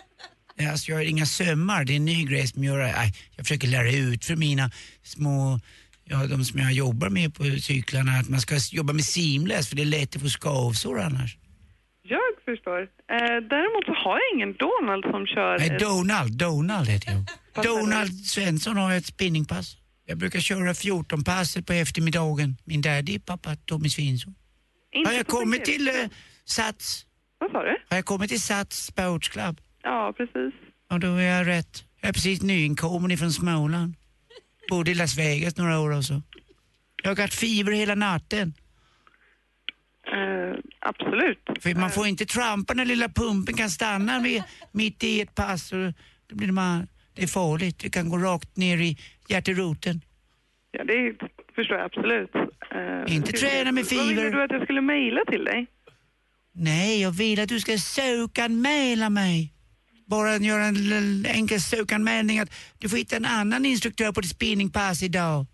Alltså jag har inga sömmar, det är en ny grej som jag, aj, jag försöker lära ut för mina små, ja de som jag jobbar med på cyklarna att man ska jobba med seamless för det är lätt att få skavsår annars. Jag förstår. Eh, däremot så har jag ingen Donald som kör... Nej, ett- Donald, Donald heter jag. Donald Svensson har ett spinningpass. Jag brukar köra 14 passet på eftermiddagen. Min daddy, pappa Tommy Svensson. Inte Har jag kommit till uh, Sats? Vad sa du? Har jag kommit till Sats Sports Club? Ja, precis. Ja, då är jag rätt. Jag är precis nyinkommen ifrån Småland. Bodde i Las Vegas några år och så. Jag har haft feber hela natten. Eh, absolut. För man får inte trampa när lilla pumpen kan stanna vid, mitt i ett pass. Och då blir man, det är farligt. Det kan gå rakt ner i hjärteroten. Ja, det förstår jag absolut. Eh, Inte träna med Vad ville fever. du att jag skulle mejla till dig? Nej, jag vill att du ska sökanmäla mig. Bara göra en enkel sökanmälning att du får hitta en annan instruktör på ditt spinningpass idag.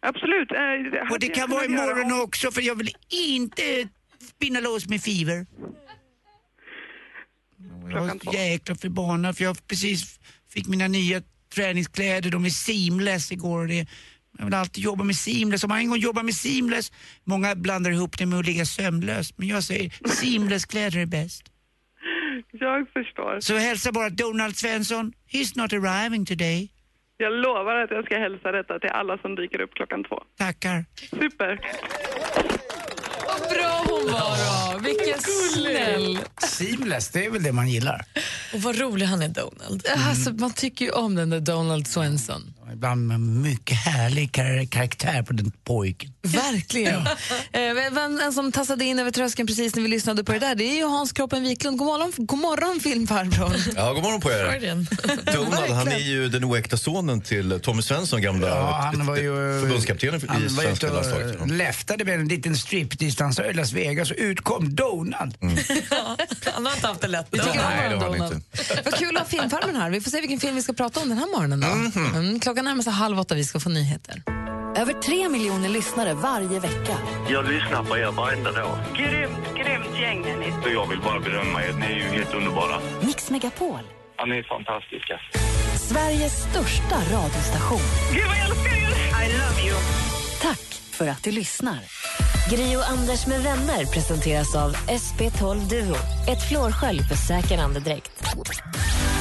Absolut. Eh, Och det kan vara imorgon också för jag vill inte spinna lås med fever. Jag är jäkla förbannad för jag precis fick mina nya träningskläder, de är seamless igår och det jag vill alltid jobba med seamless. Om man en gång jobbar med seamless, många blandar ihop det med att ligga sömnlös. Men jag säger seamless-kläder är bäst. Jag förstår. Så hälsa bara Donald Svensson, he's not arriving today. Jag lovar att jag ska hälsa detta till alla som dyker upp klockan två. Tackar. Super. Vad bra hon var då. Vilken snäll. Seamless, det är väl det man gillar. Och vad rolig han är, Donald. Alltså, man tycker ju om den där Donald Swenson. Ibland med mycket härlig kar- karaktär på den pojken. Verkligen. Eh, vem, en som tassade in över tröskeln precis när vi lyssnade på det där, det är ju Hans Kroppen Wiklund. God morgon, god morgon filmfarbrorn. Ja, god morgon på er. Donald, han är ju den oäkta sonen till Tommy Svensson, gamla Ja, han var ju... förbundskaptenen i Han var svenska ute landslaget. och läftade med en liten striptease-dansare i Las Vegas och ut kom Donald. *laughs* Han har inte haft det lätt. Vi tycker Nej, det har han Donald. Vad kul att ha filmfarbrorn här. Vi får se vilken film vi ska prata om den här morgonen. Då. Mhm. Mm, klockan närmar sig halv åtta, vi ska få nyheter. Över tre miljoner lyssnare varje vecka. Jag lyssnar på er varenda dag. Grymt, grymt gäng är ni. Jag vill bara berömma er. Ni är ju helt underbara. Mix Megapol, Ja, ni är fantastiska. Sveriges största radiostation. Gud vad jag älskar er! I love you. Tack för att du lyssnar. Gri och Anders med vänner presenteras av SP12 Duo. Ett flårskölj för säker andedräkt.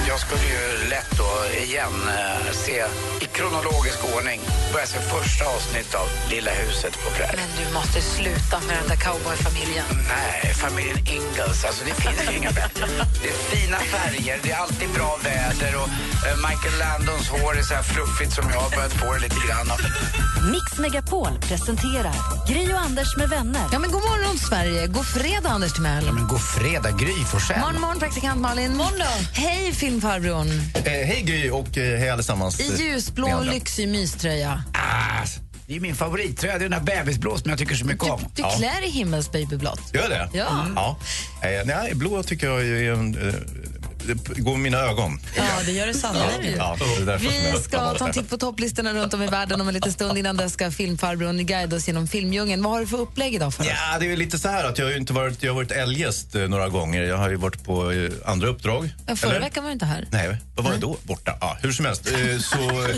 Jag skulle ju lätt då igen eh, se i kronologisk ordning börja se första avsnitt av Lilla huset på prärien. Men du måste sluta med den där cowboyfamiljen. Nej, familjen Ingalls. Alltså det finns inga bättre. Det är fina färger, det är alltid bra väder och eh, Michael Landons hår är så här fluffigt som jag har börjat få det lite grann av. Mix Megapol presenterar Gri och Anders med vänner. Ja, men god morgon, Sverige. God fredag, Anders Timell. Ja, men god fredag, Gry Forssell. Morgon, morgon, praktikant Malin. Morgon Hej, filmfarbrorn. Eh, hej Gry och eh, hej allesammans. I ljusblå, andra. lyxig myströja. Ah, det är min favorittröja, det är den där bebisblå som jag tycker så mycket om. Du klär i himmelsbabyblått. Gör det? Ja. ja. Eh, nej, blå tycker jag är en... Det går med mina ögon. Ja, det gör det sannerligen. Ja, det Vi ska ta en titt på topplistorna runt om i världen om en liten stund. Innan dess ska filmfarbrorn guida oss genom filmdjungeln. Vad har du för upplägg idag för oss? Ja, det är lite så här att jag har inte varit, jag har varit älgäst eh, några gånger. Jag har ju varit på eh, andra uppdrag. Ja, Förra Eller? veckan var du inte här. Nej, vad var det då? Borta? Ja, hur som helst. Eh, Så, *laughs*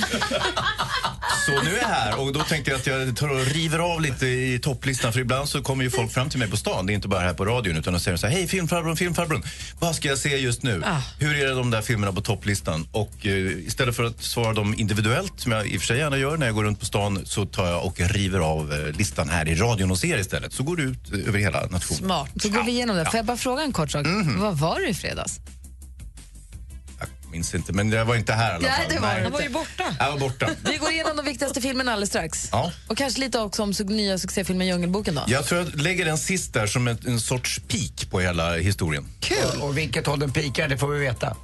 så nu är jag här och då tänkte jag att jag tar och river av lite i topplistan för ibland så kommer ju folk fram till mig på stan, det är inte bara här på radion utan de säger så här, hej filmfarbrorn, filmfarbrorn, vad ska jag se just nu? Ah. Hur är det de där filmerna på topplistan? Och eh, istället för att svara dem individuellt, som jag i och för sig gärna gör när jag går runt på stan, så tar jag och river av eh, listan här i radion hos er istället. Så går det ut eh, över hela nationen. Smart. Så går vi igenom det. Får jag bara fråga en kort sak? Mhm. Vad var du i fredags? Minns inte, men jag var inte här i alla Nej, fall. det var Nej. du inte. borta. Jag var borta. Vi går igenom de viktigaste filmerna alldeles strax. Ja. Och kanske lite också om nya succéfilmen Djungelboken då. Jag tror jag lägger den sist där som en, en sorts peak på hela historien. Kul! Och vilket håll den pikar, det får vi veta.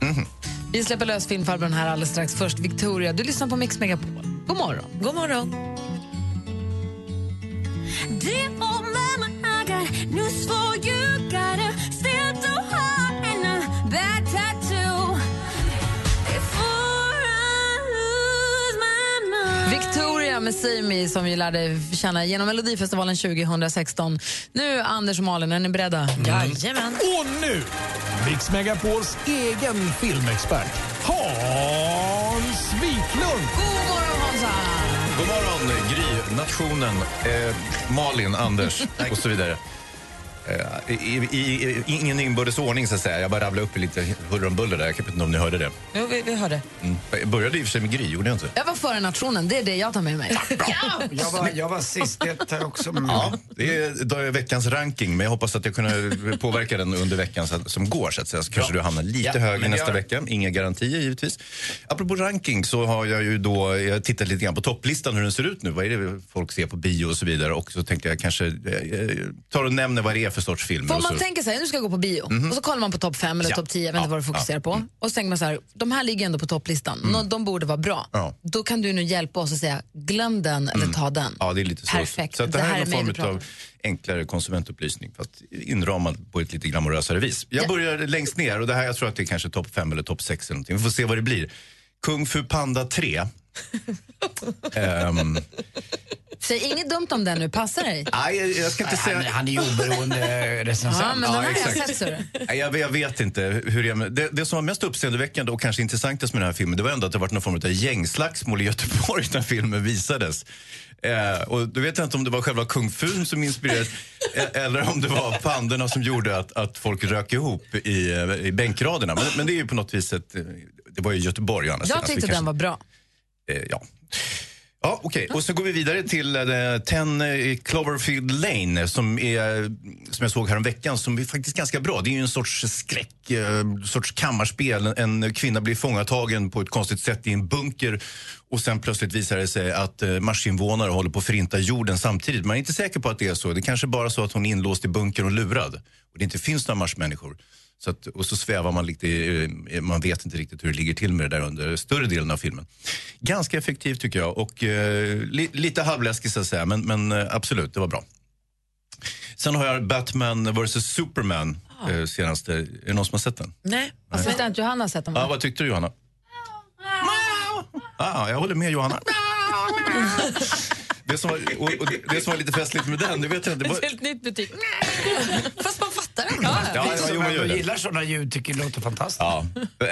Vi släpper lös filmfarbrorn här alldeles strax. Först Victoria. Du lyssnar på Mix Megapol. God morgon. God morgon. Dear old mama, I got news for you. Med Simi som vi lärde känna genom Melodifestivalen 2016. Nu, Anders och Malin, är ni beredda? Jajamän. Och nu, Mix Megapols egen filmexpert, Hans Wiklund. God morgon, Hansa! God morgon, Gry, nationen, eh, Malin, Anders *laughs* och så vidare. Eh, i, i, i, ingen inbördes ordning, så att säga. Jag bara rabblade upp lite huller om buller där. Jag vet inte om ni hörde det. Jo, vi, vi hörde. Mm. Jag började i och för sig med Gry, gjorde jag inte? Jag var före nationen, det är det jag tar med mig. *laughs* Jag var, jag var sist, det tar jag också med. Ja, det är, då är veckans ranking, men jag hoppas att jag kunde påverka den under veckan som går. Så, att säga. så kanske du hamnar lite Ja, högre men nästa jag- vecka. Inga garantier givetvis. Apropå ranking så har jag ju då jag tittat lite grann på topplistan hur den ser ut nu. Vad är det folk ser på bio och så vidare. Och så tänkte jag kanske eh, tar och nämner vad det är för sorts filmer. För om och man tänker så här, nu ska jag gå på bio Mhm. och så kollar man på topp fem eller Ja. topp tio, jag vet inte Ja. vad du fokuserar på. Och så tänker man så här, de här ligger ändå på topplistan, Nå- de borde vara bra. Ja. Då kan du nu hjälpa oss att säga, glöm den eller ta den. Ja, det är lite så. Perfekt. Så det, Det här här är någon form av enklare konsumentupplysning fast inramad på ett lite glamorösare vis. Jag Ja. börjar längst ner och det här jag tror att det är kanske topp fem eller topp sex eller någonting. Vi får se vad det blir. Kung Fu Panda 3. Ehm, Säg inget dumt om den nu, passa dig. nej, jag- jag ska inte säga... Han, han är ju oberoende *laughs* recensent. Ja, men jag exakt. Nej, Jag, jag vet inte hur det, det Det som var mest uppseendeväckande och kanske intressantast med den här filmen det var ändå att det var någon form av gängslagsmål i Göteborg när filmen visades. Eh, och då vet jag inte om det var själva kung fun som inspirerade *laughs* eh, eller om det var pandorna som gjorde att, att folk rök ihop i, eh, i bänkraderna. Men, men det är ju på något vis ett, det var ju Göteborg Jag tyckte kanske- den var bra. Eh, ja. Ja, okej. Och så går vi vidare till eh, uh, 10 eh, Cloverfield Lane som, är, som jag såg veckan som är faktiskt ganska bra. Det är ju en sorts skräck, uh, sorts kammarspel. En, en kvinna blir fångatagen på ett konstigt sätt i en bunker och sen plötsligt visar det sig att uh, marsinvånare håller på att förinta jorden samtidigt. Man är inte säker på att det är så. Det är kanske bara så att hon är inlåst i bunkern och lurad och det inte finns några marsmänniskor. Så att, och så svävar man lite, man vet inte riktigt hur det ligger till med det där under större delen av filmen. Ganska effektivt tycker jag och eh, li, lite halvläskigt så att säga, men, men eh, absolut, det var bra. Sen har jag Batman vs Superman eh, senaste, är det någon som har sett den? Nej. Inte, Johanna har sett den? Ja, vad tyckte du Johanna? Ah, jag håller med Johanna. Det som, var, och, och det, det som var lite festligt med den, det vet jag inte. Det var, Ett helt nytt betyg. Fast man fattar den. Ja, ja, som jo, man gör jag det. gillar sådana ljud, tycker det låter fantastiskt. Ja,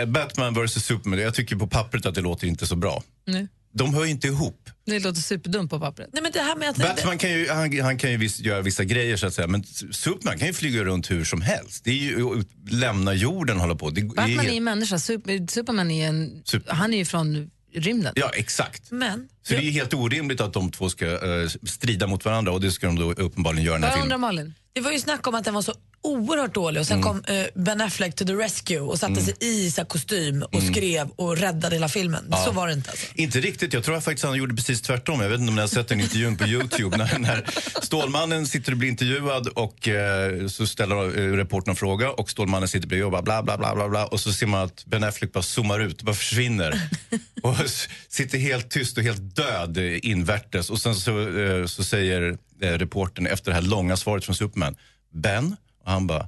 Batman vs Superman, jag tycker på pappret att det låter inte så bra. Nej. De hör ju inte ihop. Det låter superdumt på pappret. Nej, men det här med att... Batman kan ju, han, han kan ju viss, göra vissa grejer så att säga, men Superman kan ju flyga runt hur som helst. Det är ju lämna jorden hålla på. Det, Batman är helt- ju en människa, Super, Superman är en, Super- han är ju från rymden. Ja, exakt. Men, Så det är helt orimligt att de två ska eh, strida mot varandra och det ska de då uppenbarligen göra i den här undrar filmen. Malin? det var ju snack om att den var så oerhört dålig och sen Mm. kom eh, Ben Affleck to the rescue och satte sig i så här, kostym och skrev och räddade hela filmen. Så var det inte alltså. Inte riktigt. Jag tror faktiskt han gjorde precis tvärtom. Jag vet inte om ni har sett den intervjun på Youtube när, när Stålmannen sitter och blir intervjuad och eh, så ställer eh, reportern en fråga och Stålmannen sitter bredvid och bara bla bla bla bla bla och så ser man att Ben Affleck bara zoomar ut, bara försvinner *laughs* och s- sitter helt tyst och helt död eh, invärtes och sen så, eh, så säger eh, reportern efter det här långa svaret från Superman, Ben? Och han bara,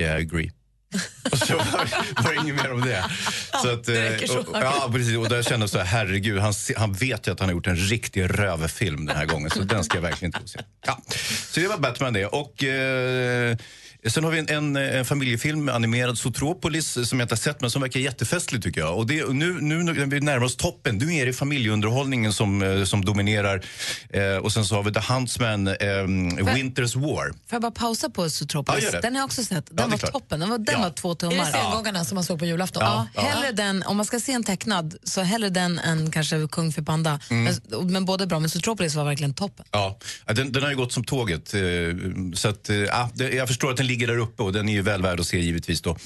yeah I agree. *laughs* Och så var, var det inget mer om det. Så att, det räcker så. eh, och, ja, precis. Och där kände så här, herregud, han, han vet ju att han har gjort en riktig röverfilm den här gången. Så den ska jag verkligen inte få se. Ja. Så det var Batman det. Och eh, sen har vi en, en, en familjefilm animerad, Zootropolis, som jag inte har sett men som verkar jättefestlig tycker jag. Och det, nu, nu när vi närmar oss toppen, nu är det familjeunderhållningen som, eh, som dominerar. Eh, och sen så har vi The Huntsman, eh, Winter's War. Får jag bara pausa på Zootropolis? Ja, den har jag också sett. Den är var klart. toppen. Den var, den Ja. var två Är det tummar. sengångarna som man såg på julafton? Ja, Ja. hellre den, om man ska se en tecknad, så hellre den än kanske Kung för panda. Mm. Men, men båda bra, men Zootropolis var verkligen toppen. Ja, ja, den, den har ju gått som tåget. eh, Så att, eh, ja, jag förstår att den ligger där uppe och den är ju väl värd att se givetvis. Då.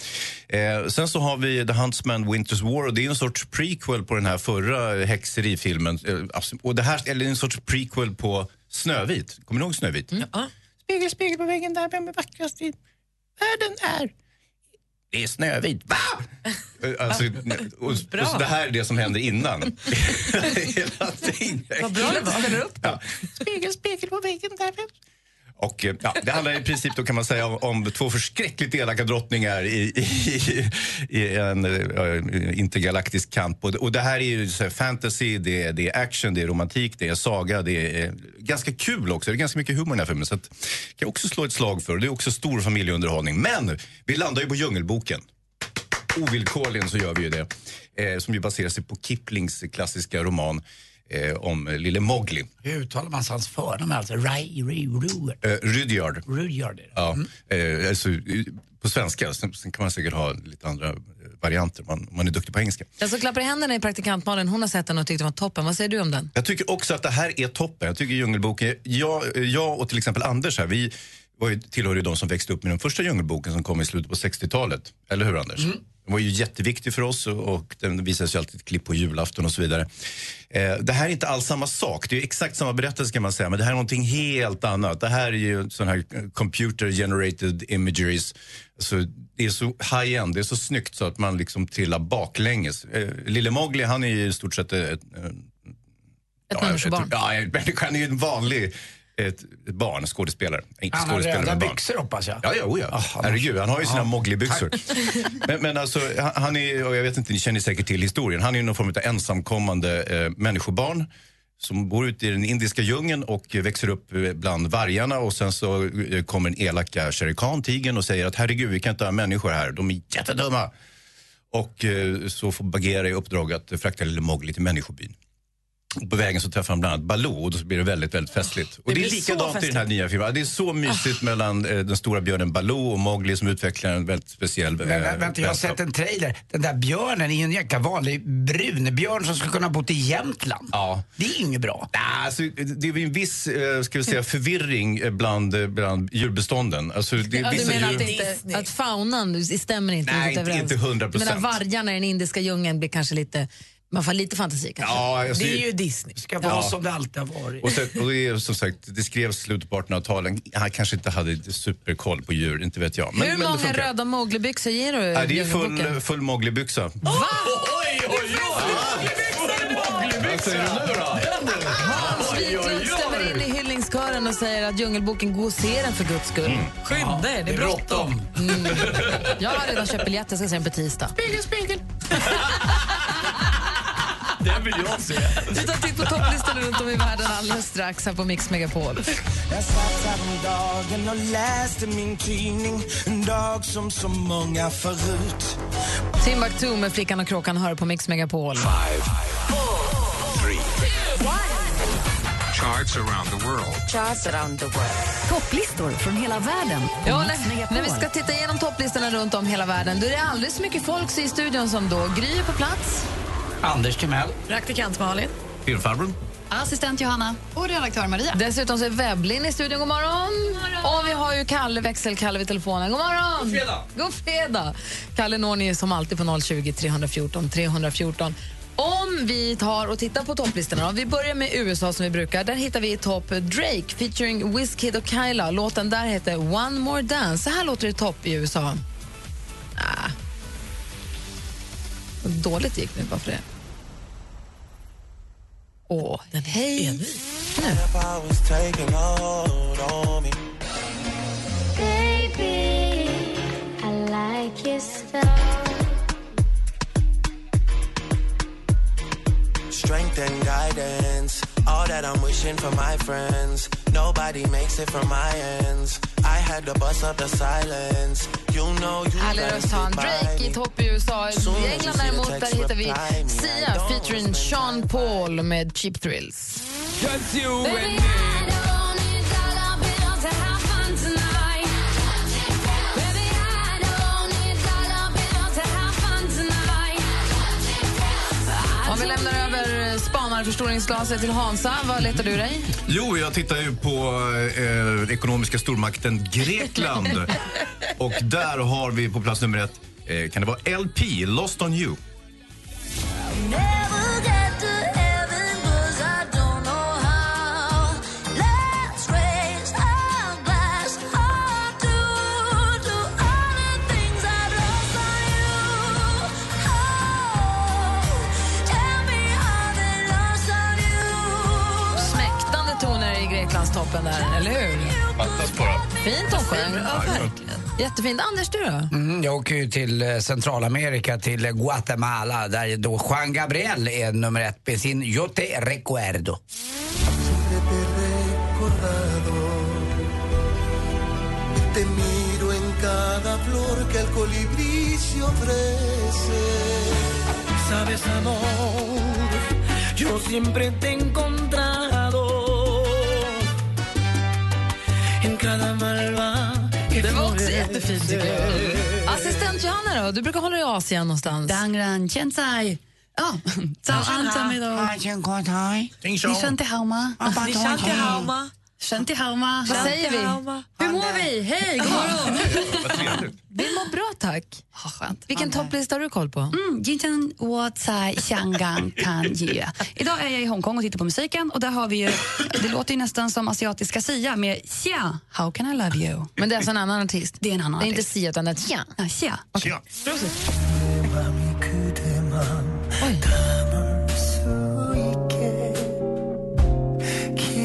Eh, sen så har vi The Huntsman Winter's War och det är en sorts prequel på den här förra häxerifilmen. Eh, abs- och det här eller en sorts prequel på Snövit. Kommer ni ihåg Snövit? Ja. Spegel, spegel på väggen där, vem är vackrast i världen är? Det är Snövit. Va? Eh, Alltså, *laughs* och, och så det här är det som händer innan. *laughs* Hela tiden. Vad bra det var. Ja. Spegel, spegel på väggen där. Och, eh, ja, det handlar i princip då kan man säga om, om två förskräckligt elaka drottningar i, i, *laughs* i en uh, intergalaktisk kamp. Och, och det här är ju så här, fantasy, det är, det är action, det är romantik, det är saga, det är ganska kul också. Det är ganska mycket humor i den här filmen. Så att, kan jag också slå ett slag för. Det är också stor familjeunderhållning. Men vi landar ju på Djungelboken. Ovillkorligen så gör vi ju det. Eh, som ju baserar sig på Kiplings klassiska roman eh, om lille Mowgli. Hur uttalar man hans förnamn? Alltså, Eh, Rudyard. Rudyard. är det. Ja, eh, alltså, på svenska. Sen, sen kan man säkert ha lite andra eh, varianter man, om man är duktig på engelska. Den som klappar i händerna är praktikant Malin. Hon har sett den och tyckte den var toppen. Vad säger du om den? Jag tycker också att det här är toppen. Jag tycker Djungelboken, jag, jag och till exempel Anders här, vi var ju, tillhör ju de som växte upp med den första Djungelboken som kom i slutet på 60-talet. Eller hur Anders? Den var ju jätteviktig för oss och, och den visades ju alltid ett klipp på julafton och så vidare. Eh, det här är inte alls samma sak. Det är exakt samma berättelse kan man säga, men det här är någonting helt annat. Det här är ju sån här eh, computer generated imageries. Så det är så high-end, det är så snyggt så att man liksom trillar baklänges. Eh, Lille Mowgli, han är ju i stort sett ett, Ett människobarn. Ja, en människa. Han är ju en vanlig ett, barn, skådespelare. Inte Han har röda byxor hoppas jag. Ja, ja, oh ja. Herregud, han har ju sina. Mowgli-byxor. *laughs* Men, men alltså, han- är, och jag vet inte, ni känner säkert till historien. Han är någon form av ensamkommande eh, människobarn som bor ute i den indiska djungeln och växer upp eh, bland vargarna och sen så eh, kommer den elaka Shere Khan, tigern, och säger att herregud, vi kan inte ha människor här, de är jättedumma. Och eh, så får Bagheera i uppdrag att frakta lille Mowgli till människobyn. Och på vägen så träffar han bland annat Baloo och då blir det väldigt, väldigt festligt. Och det, blir är likadant i den här nya filmen. Det är så mysigt mellan eh, den stora björnen Baloo och Mowgli som utvecklar en väldigt speciell eh, Men, vä- vänta, jag har sett en trailer. Den där björnen är ju en jäkla vanlig brunbjörn som skulle kunna ha bott i Jämtland. Ja. Det är inget bra. Nej, Alltså, det är ju en viss eh, ska vi säga, förvirring eh, bland, eh, bland djurbestånden. Alltså, det, Ja, du menar djur... att, inte, att faunan det stämmer inte Nej, inte- inte 100%. Du menar vargarna i den indiska djungeln blir kanske lite, man får lite fantasi kanske? Ja, alltså, Disney. Det ska Ja. vara som det alltid har varit. Och, sen, och det är som sagt, det skrevs slutet på 1800-talet. Han kanske inte hade superkoll på djur, inte vet jag. Hur Men, men det många röda Mowgli-byxor ger du Nej, det är full, full Mowgli-byxa. Va? Oj, oj, oj! Vad säger du nu då? Hans Wiklund stämmer in i hyllningskören och säger att Djungelboken, gå och se den för guds skull. Mm. Skynda er, det är bråttom. Mm. Jag har redan köpt biljett, jag ska se den på tisdag. Spegel, spegel. *laughs* Den vill jag se. Vi tar titt på topplistan runt om i världen alldeles strax här på Mix Megapol. Jag satt häromdagen och läste min tidning En dag som så många förut Timbuktu med Flickan och kråkan hör på Mix Megapol. Charts around the world. Charts around the world. Topplistor från hela världen. Ja, när, när vi ska titta igenom topplistorna runt om hela världen då är det alldeles så mycket folk i studion som då. Gry på plats. Anders Timell. Praktikant Malin. Filmfarbrorn. Assistent Johanna och redaktör Maria. Dessutom så är Webblin i studion. God morgon. Och vi har ju Kalle, växelkalle vid telefonen. God morgon. God fredag. God fredag. Kalle når ni som alltid på 020 314 314. Om vi tar och tittar på topplistorna, vi börjar med USA som vi brukar. Där hittar vi i topp Drake featuring Wizkid och Kyla. Låten där heter One More Dance. Så här låter det i topp i USA. Ah. Vad Dåligt gick nu bara för det. Åh, den hej. Nu. Powers taking hold on me Baby, I like your style. Strength and guidance All that I'm wishing for my friends Nobody makes it from my ends I had to bust up the silence You know you Härlig röst har han. Drake i me. topp i USA. I you England däremot där hittar vi me. Sia featuring Sean Paul med Cheap Thrills. Cause you Baby, I vi lämnar över spanarförstoringsglaset till Hansa, vad letar du dig? Jo, jag tittar ju på eh, ekonomiska stormakten Grekland. *laughs* och där har vi på plats nummer ett, eh, kan det vara LP, Lost on you. Greklandstoppen där, eller hur? Fattas bara. Fint hon sjöng. Ja, verkligen. Jättefint. Anders, du då? Mm, jag åker ju till eh, Centralamerika, till eh, Guatemala där då Juan Gabriel är nummer ett med sin Yo te recuerdo. Sabes, amor, yo siempre te Det var också jättefint tycker jag. *laughs* Assistent Johanna då? Du brukar hålla dig i Asien någonstans. Dangran, Chensai. Ja, Zhao An Tamido. Ni Shanti Hauma. Ni Shanti Hauma. Shanti Hauma. Vad säger vi? Hur mår vi? Hej, god morgon! Vi mår bra, tack. Vilken topplista har du koll på? Mm, Jinchen Wo Tsai Xiangang Tan Ye. Idag är jag i Hongkong och tittar på musiken och där har vi ju, det låter ju nästan som asiatiska Sia med Xia, How can I love you? Men det är alltså en annan artist? Det är en annan Det är inte. Sia utan ett Xia? Ja, Xia.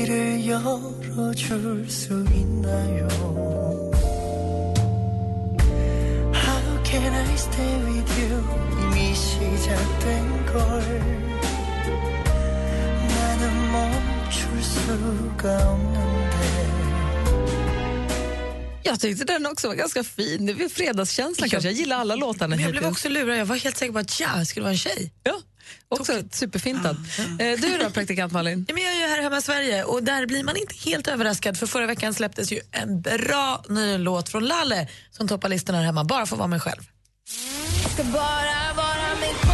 을 열어줄 수 있나요? How can I stay with you? 이미 시작된 걸 나는 멈출 수가 없는데 Jag tyckte den också var ganska fin. Det är fredagskänslan kanske. Jag gillar alla låtarna Men jag blev hittills. också lurad. Jag var helt säker på att ja, skulle vara en tjej. Ja, också superfintad. Eh, Du då, praktikant Malin? Ja, men jag är ju här hemma i Sverige och där blir man inte helt överraskad för förra veckan släpptes ju en bra ny låt från Lalle som toppar listan här hemma, bara för att vara mig själv. Ska bara vara mig själv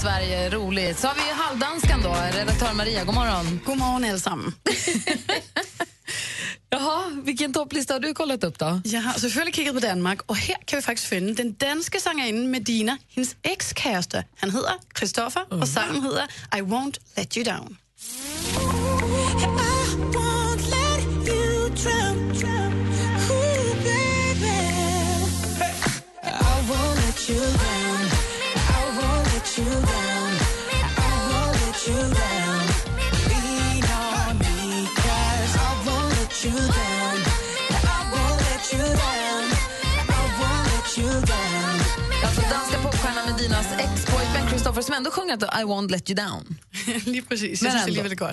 Sverige. Roligt. Så har vi halvdanskan då. Redaktör Maria, god morgon. God morgon allesammans. *laughs* Jaha, vilken topplista har du kollat upp då? Jag har selvfølgelig kigget på Danmark, och här kan vi faktiskt finna den danske sangerinden Medina, hendes ekskæreste. Han hedder Christoffer, och sangen hedder I won't let you down. won't let you Christopher som ändå sjunger att I won't let you down. *laughs* Lige præcis. Men ändå. *laughs*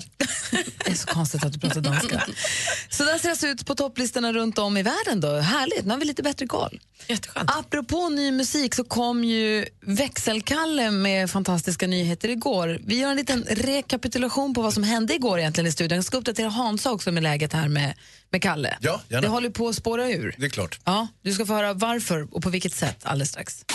Det är så konstigt att du pratar danska. *laughs* Så där ser det ut på topplistorna runt om i världen. då. Härligt, nu har vi lite bättre koll. Jätteskönt. Apropå ny musik så kom ju Växelkalle med fantastiska nyheter igår. Vi gör en liten rekapitulation på vad som hände igår egentligen i studion. Jag ska uppdatera Hansa också med läget här med, med Kalle. Ja, gärna. Det håller på att spåra ur. Det är klart. Ja, du ska få höra varför och på vilket sätt alldeles strax.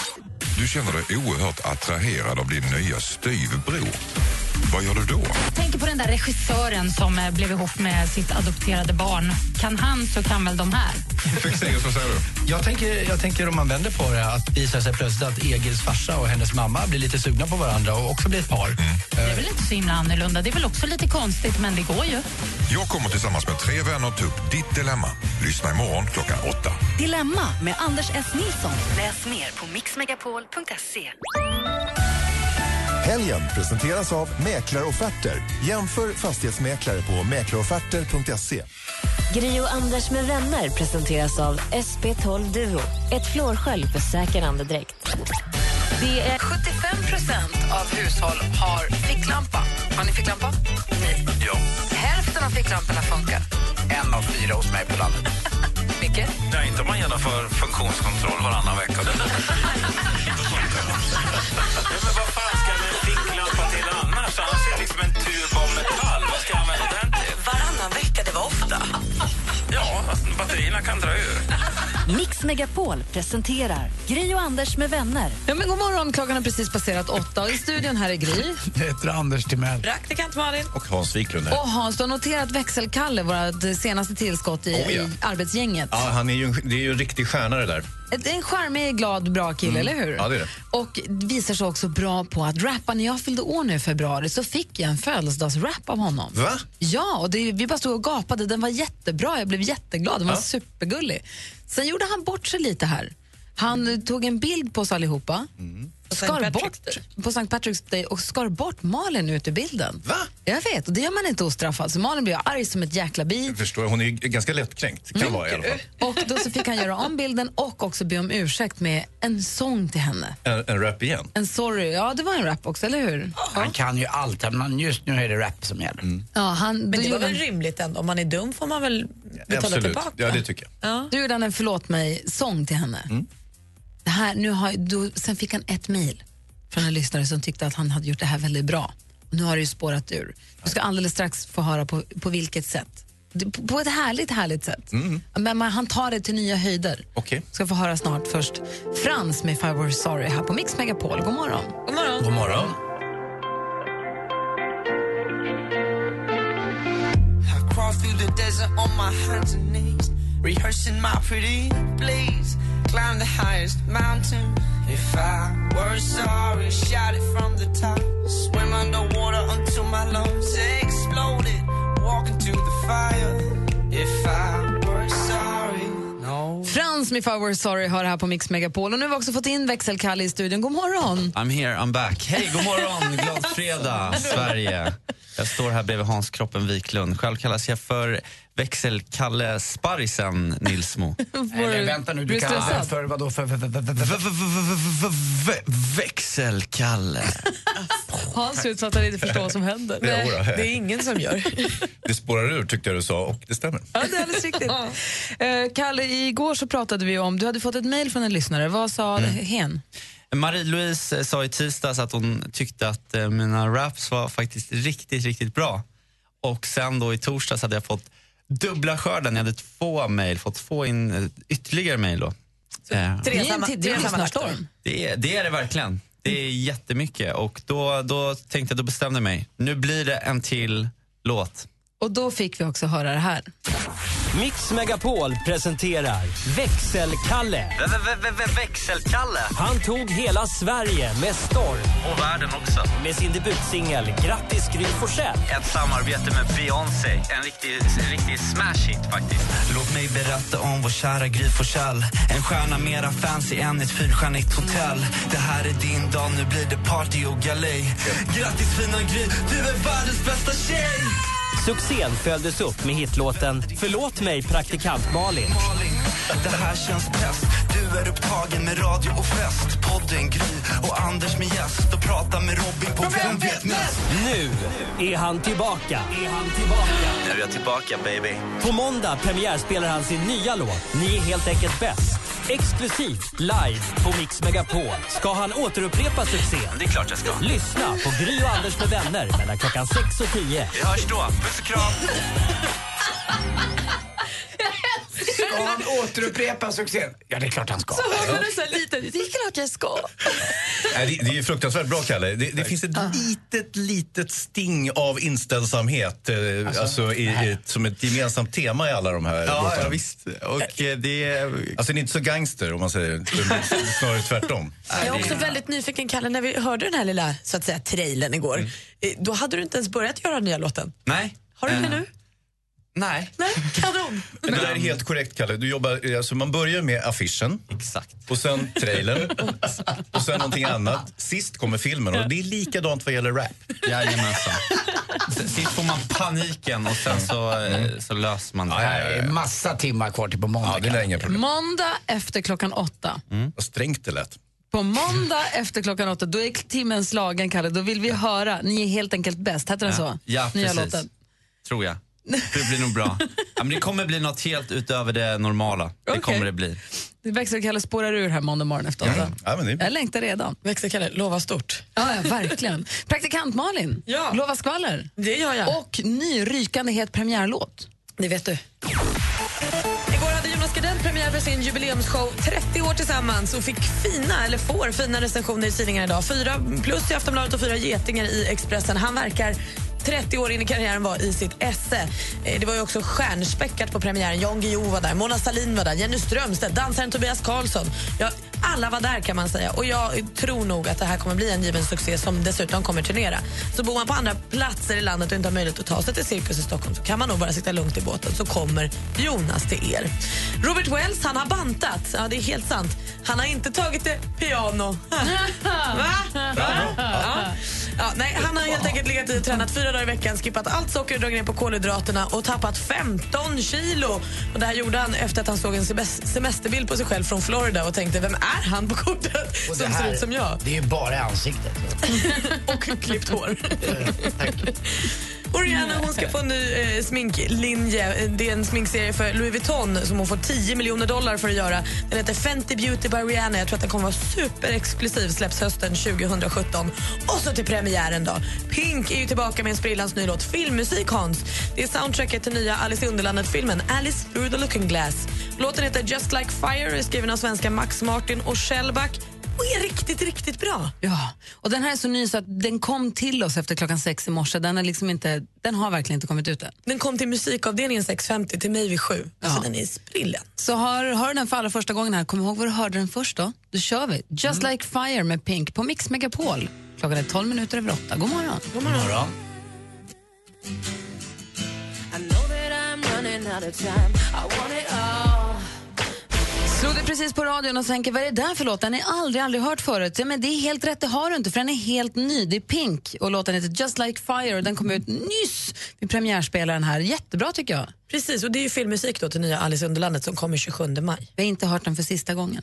Du känner dig oerhört attraherad av din nya styvbror. Vad gör du då? tänker på den där regissören som eh, blev ihop med sitt adopterade barn. Kan han så kan väl de här. Fexeus, vad säger du? Jag tänker, jag tänker om man vänder på det, att visar sig plötsligt att Egils farsa och hennes mamma blir lite sugna på varandra och också blir ett par. Det är väl inte så himla annorlunda. Det är väl också lite konstigt, men det går ju. Jag kommer tillsammans med tre vänner ta upp ditt dilemma. Lyssna imorgon klockan åtta. Dilemma med Anders S. Nilsson. Läs mer på mixmegapol.se. Helgen presenteras av Mäklarofferter. Jämför fastighetsmäklare på mäklarofferter.se. Gri och Anders med vänner presenteras av SP12 Duo. Ett flårskölj för säker andedräkt. Det är 75 procent av hushåll har ficklampa. Har ni ficklampa? Nej. Ja. Hälften av ficklamporna funkar. En av fyra hos mig på landet. *laughs* Micke? Nej, inte om man genomför funktionskontroll varannan vecka. *laughs* Men vad fan Varannan kan dra ur. Mix Megapol presenterar Gri och Anders med vänner. Ja, men god morgon, klockan har precis passerat åtta i studion här är Gry. Jag *laughs* heter Anders Timell. Praktikant Malin. Och Hans Wiklund här. Och Hans, du har noterat växelkalle, vårt senaste tillskott i, Oh, ja. i arbetsgänget. Ja, han är ju det är ju en riktig stjärna det där. En charmig, glad, bra kille, eller hur? Mm. Ja, det är det. Och visar sig också bra på att rappa. När jag fyllde år nu i februari så fick jag en födelsedagsrap av honom. Va? Ja, och det, vi bara stod och gapade. Den var jättebra. Jag blev jätteglad. Den var Ja. supergullig. Sen gjorde han bort sig lite här. Han tog en bild på oss allihopa. Mm. Skar bort, på St. Patrick's Day och skar bort Malin ut ur bilden. Va? Jag vet, och det gör man inte ostraffad. Så Malin blev arg som ett jäkla bi. Jag förstår, hon är ju ganska lättkränkt. Kan vara i alla fall. Och då så fick han göra om bilden och också be om ursäkt med en sång till henne. En, en rap igen. En sorry. Ja, det var en rap också, eller hur? Han kan ju allt, men just nu är det rap som gäller. Ja, han, Men det var väl han- rimligt ändå. Om man är dum får man väl betala Absolut. tillbaka. Ja, det tycker jag. Ja. Då gjorde han en förlåt mig-sång till henne. Mm. Det här, nu har, då, sen fick han ett mejl från en lyssnare som tyckte att han hade gjort det här väldigt bra. Och nu har det ju spårat ur. Du ska alldeles strax få höra på, på vilket sätt. På, på ett härligt, härligt sätt. Men man, han tar det till nya höjder. Mm. Okej. Ska få höra snart. Först Frans med If I Were Sorry här på Mix Megapol. God morgon. God morgon. God morgon. I crawl through the desert on my hands and knees, rehearsing my pretty please. Climb the highest mountain. If I were sorry, shout it from the top. Swim underwater until my lungs exploded. Walk into the fire. If I were sorry, no. Frans med If I Were Sorry har det här på Mix Megapol. Och nu har vi också fått in växelkalle i studion. God morgon. I'm here, I'm back. Hej, god morgon, glad fredag, *laughs* Sverige. Jag står här bredvid Hans Kroppen Wiklund. Själv kallas jag för växelkalle Sparrisen Nilsmo. Eller vänta nu, du kallar den för vadå? För. Växelkalle. Hans ser ut som att han inte förstår vad som händer. Nej, det är ingen som gör. Det spårar ur tyckte jag du sa och det stämmer. Ja, det är alldeles riktigt. Eh, Kalle, igår så pratade vi om, du hade fått ett mejl från en lyssnare. Vad sa hen? Marie-Louise eh, sa i tisdags att hon tyckte att eh, mina raps var faktiskt riktigt, riktigt bra. Och sen då i torsdags hade jag fått dubbla skörden. Jag hade två mejl, fått två in eh, ytterligare mejl då. Eh, Tre Det samma- det lyssnarstorm. Det är, det är det verkligen. Det är jättemycket. Och då, då tänkte jag, då bestämde jag mig. Nu blir det en till låt. Och då fick vi också höra det här. Mix Megapol presenterar Växelkalle. Växelkalle. Han tog hela Sverige med storm Och världen också. med sin debutsingel Grattis Gry Forssell. Ett samarbete med Beyoncé. En riktig, en riktig smash hit faktiskt. Låt mig berätta om vår kära Gry Forssell. En stjärna mera fancy än ett fyrstjärnigt hotell. Det här är din dag, nu blir det party och galej. Grattis fina Gry, du är världens bästa tjej! Succén följdes upp med hitlåten Förlåt mig praktikant Malin. Malin, det här känns bäst. Du är upptagen med radio och fest. Podden Gry och Anders med gäst. Och prata med Robin på Vem vet mest? Nu är han tillbaka. Är han tillbaka. Nu är jag tillbaka baby. På måndag premiärspelar han sin nya låt Ni är helt enkelt bäst. Exklusivt live på Mix Megapol. Ska han återupprepa succén? Det är klart jag ska. Lyssna på Gry och Anders med vänner mellan klockan 6 och 10. Vi hörs då. Puss och kram. Ska han *laughs* återupprepa succén? Ja, det är klart han ska. Så så här lite, det är klart jag ska. *laughs* Nej, det, det är ju fruktansvärt bra, Kalle. Det, det finns ett litet, litet sting av inställsamhet eh, alltså, i, i, som ett gemensamt tema i alla de här Ja, låtarna. ja, visst. Och eh, det är... Alltså, det är inte så gangster, om man säger. Snarare tvärtom. Jag är också väldigt nyfiken, Kalle, när vi hörde den här lilla så att säga, trailern igår. eh, Då hade du inte ens börjat göra nya låten. Nej. Har du det Eh, nu? Nej. Nej, kanon. Det där är helt korrekt, Kalle. Du jobbar, alltså, man börjar med affischen. Exakt. Och sen trailern. och sen någonting annat. Sist kommer filmen. Och det är likadant vad gäller rap. Jajamensan. Sist får man paniken och sen så, eh, så löser man det. Det är massa timmar kvar till på måndag. Ja, det är inga problem. Måndag efter klockan åtta. Vad strängt det lät. På måndag efter klockan åtta, då är timmen slagen, Kalle. Då vill vi höra Ni är helt enkelt bäst. Heter den så? Ja, Nya precis. låten. Tror jag. Det blir nog bra. *laughs* Ja, men det kommer bli något helt utöver det normala. Det Okej. kommer det bli. Det växelkalle spårar ur här måndag morgon efter åtta. Ja, men det... Jag längtar redan. Växelkalle, lova stort. Ja, ja, verkligen. *laughs* Praktikant Malin, Ja. lova skvaller. Det gör jag. Och ny rykande het premiärlåt. Det vet du. Igår hade Jonas Gardell premiär för sin jubileumsshow 30 år tillsammans och fick fina, eller får fina recensioner i tidningarna idag. Fyra plus i Aftonbladet och fyra getingar i Expressen. Han verkar 30 år in i karriären var i sitt esse. Eh, Det var ju också stjärnspäckat på premiären. Jan Guillou var där, Mona Sahlin var där, Jenny Strömstedt, dansaren Tobias Karlsson. Ja, alla var där kan man säga. Och jag tror nog att det här kommer bli en given succé som dessutom kommer turnera. Så bor man på andra platser i landet och inte har möjlighet att ta sig till Cirkus i Stockholm så kan man nog bara sitta lugnt i båten så kommer Jonas till er. Robert Wells han har bantat. Ja, det är helt sant. Han har inte tagit det piano. *laughs* Va? Ja. Ja, nej, han har helt enkelt legat i och tränat fyra dagar i veckan, skippat allt socker, dragit ner på kolhydraterna och tappat 15 kilo. Och det här gjorde han efter att han såg en semes- semesterbild på sig själv från Florida och tänkte, vem är han på kortet Och som det ser här, ut som jag? Det är ju bara ansiktet. *laughs* och klippt hår. Och *laughs* Rihanna hon ska få en ny eh, sminklinje. Det är en sminkserie för Louis Vuitton som hon får 10 miljoner dollar för att göra. Den heter Fenty Beauty by Rihanna. Jag tror att den kommer vara superexklusiv. Släpps hösten 2017. Och så till premiären då. Pink är ju tillbaka med en sprillans ny låt. Filmmusik Hans. Det är soundtracket till nya Alice i Underlandet-filmen Alice through the looking glass. Låten heter Just like fire är skriven av svenska Max Martin och Shellback och är riktigt, riktigt bra. Ja, och den här är så ny så att den kom till oss efter klockan sex i morse. Den, är liksom inte, den har verkligen inte kommit ut än. Den kom till musikavdelningen 6.50 till mig vid 7. Alltså den är sprillen. Så hör, hör den för allra första gången här, kom ihåg var du hörde den först då. Då kör vi. Just like fire med Pink på Mix Megapol. Klockan är 12 minuter över åtta. God morgon. God morgon. morgon. I know that I'm running out of time. I want it all. Slog du precis på radion och tänker vad är det där för låt? Den har aldrig, aldrig hört förut. Ja, men det är helt rätt, det har du inte för den är helt ny. Det är Pink och låten heter Just like fire och den kom ut nyss. Vi premiärspelar den här. Jättebra tycker jag. Precis, och det är ju filmmusik då till nya Alice i Underlandet som kommer 27 maj. Vi har inte hört den för sista gången.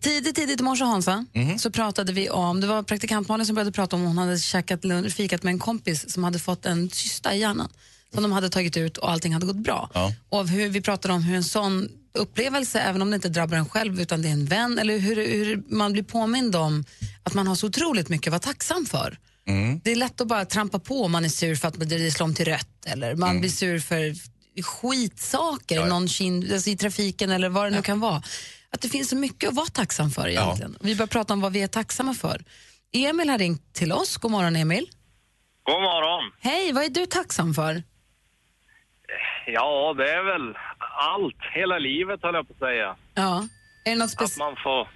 Tidigt, tidigt i morse Hansa, så pratade vi om, det var praktikant Malin som började prata om hon hade käkat lunch, fikat med en kompis som hade fått en cysta i hjärnan som de hade tagit ut och allting hade gått bra. Ja. Och hur vi pratade om hur en sån upplevelse, även om det inte drabbar en själv utan det är en vän, eller hur, hur man blir påmind om att man har så otroligt mycket att vara tacksam för. Det är lätt att bara trampa på om man är sur för att det slår om till rött eller man blir sur för skitsaker, någon kind, alltså i trafiken eller vad det nu kan vara. Att det finns så mycket att vara tacksam för egentligen. Vi börjar prata om vad vi är tacksamma för. Emil har ringt till oss. God morgon Emil. God morgon. Hej, vad är du tacksam för? Ja, det är väl allt. Hela livet höll jag på att säga. Ja. Är det något Att speciellt? man får...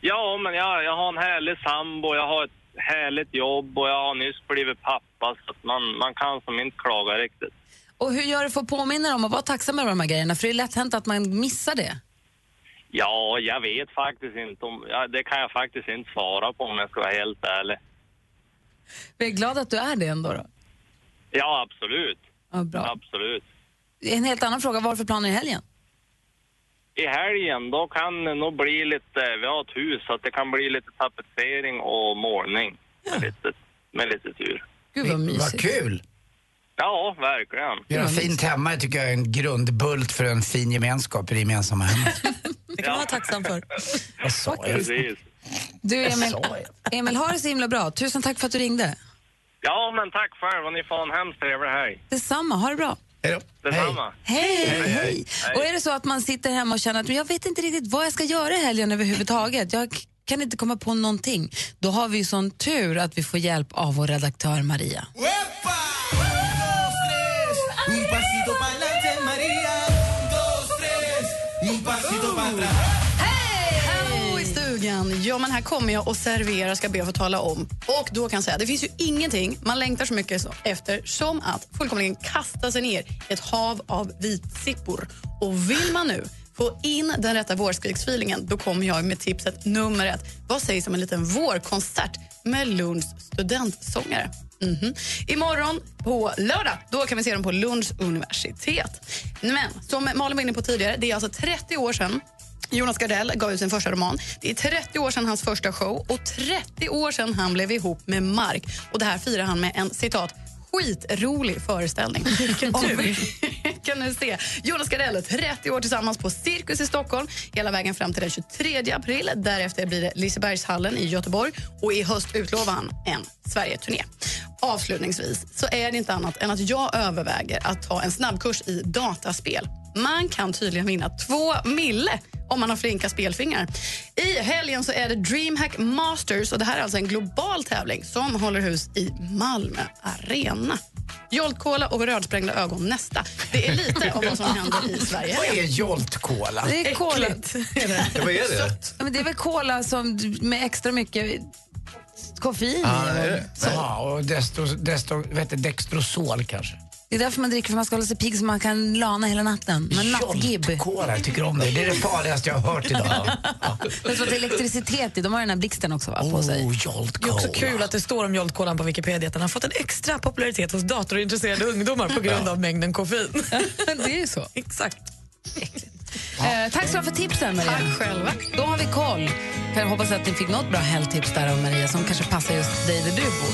Ja, men jag, jag har en härlig sambo, jag har ett härligt jobb och jag har nyss blivit pappa så att man, man kan som inte klaga riktigt. Och hur gör du för att påminna dig om att vara tacksam över de här grejerna? För det är lätt hänt att man missar det. Ja, jag vet faktiskt inte om... Ja, det kan jag faktiskt inte svara på om jag ska vara helt ärlig. Vi är glada att du är det ändå. Då. Ja, absolut. Ja, bra. Absolut. En helt annan fråga, vad har du för planer i helgen? I helgen, då kan det nog bli lite... Vi har ett hus, så att det kan bli lite tapetsering och målning. Med, lite, med lite tur. Gud vad mysigt. Vad kul! Ja, verkligen. Göra fint hemma tycker jag är en grundbult för en fin gemenskap i det gemensamma hemmet. *laughs* Det kan man vara tacksam för. *laughs* Vad sa jag? Precis. Du Emil, Emil, ha det så himla bra. Tusen tack för att du ringde. Ja, men tack själv och ni får en hemskt trevlig helg. Detsamma, ha det bra. Hej då. Detsamma. Hej, hej, hej. Och är det så att man sitter hemma och känner att jag vet inte riktigt vad jag ska göra i helgen överhuvudtaget. Jag kan inte komma på någonting. Då har vi ju sån tur att vi får hjälp av vår redaktör Maria. Un i! Ja, men här kommer jag och serverar, ska be att få tala om. Och då kan jag säga, det finns ju ingenting man längtar så mycket efter som att fullkomligen kasta sig ner i ett hav av vitsippor. Och vill man nu få in den rätta vårskriksfeelingen, då kommer jag med tipset nummer ett. Vad sägs om en liten vårkonsert med Lunds studentsångare? Mhm. Imorgon på lördag då kan vi se dem på Lunds universitet. Men som Malin var inne på tidigare, det är alltså 30 år sedan Jonas Gardell gav ut sin första roman. Det är 30 år sedan hans första show och 30 år sedan han blev ihop med Mark. Och Det här firar han med en citat skitrolig föreställning. Vilken tur! *laughs* kan nu se Jonas Gardell 30 år tillsammans på Cirkus i Stockholm hela vägen fram till den 23 april. Därefter blir det Lisebergshallen i Göteborg och i höst utlovar han en Sverige-turné. Avslutningsvis så är det inte annat än att jag överväger att ta en snabbkurs i dataspel. Man kan tydligen vinna två mille om man har flinka spelfingrar. I helgen så är det Dreamhack Masters och det här är alltså en global tävling som håller hus i Malmö Arena. Jolt-cola och rödsprängda ögon nästa. Det är lite av vad som händer i Sverige. Vad är Jolt-cola? Det är cola. Ja, vad är det? Ja, men det är väl som, med extra mycket koffein Ah? Ja, och desto, desto, vet du, Dextrosol kanske. Det är därför man dricker, för man ska hålla sig pigg så man kan lana hela natten. Man nattgibb. Tycker om det. Det är det farligaste jag har hört idag. *laughs* Det är så att elektricitet i, de har den här blixten också va, på sig. Oh, Det är också kul att det står om Jolt-kolan på Wikipedia att den har fått en extra popularitet hos datorintresserade ungdomar på grund av mängden koffein. *laughs* det är ju så. Exakt. Eh, tack så mycket för tipsen, Maria. Tack själva. Då har vi koll. Kan jag hoppas att ni fick något bra helgtips där av Maria som kanske passar just dig där du bor.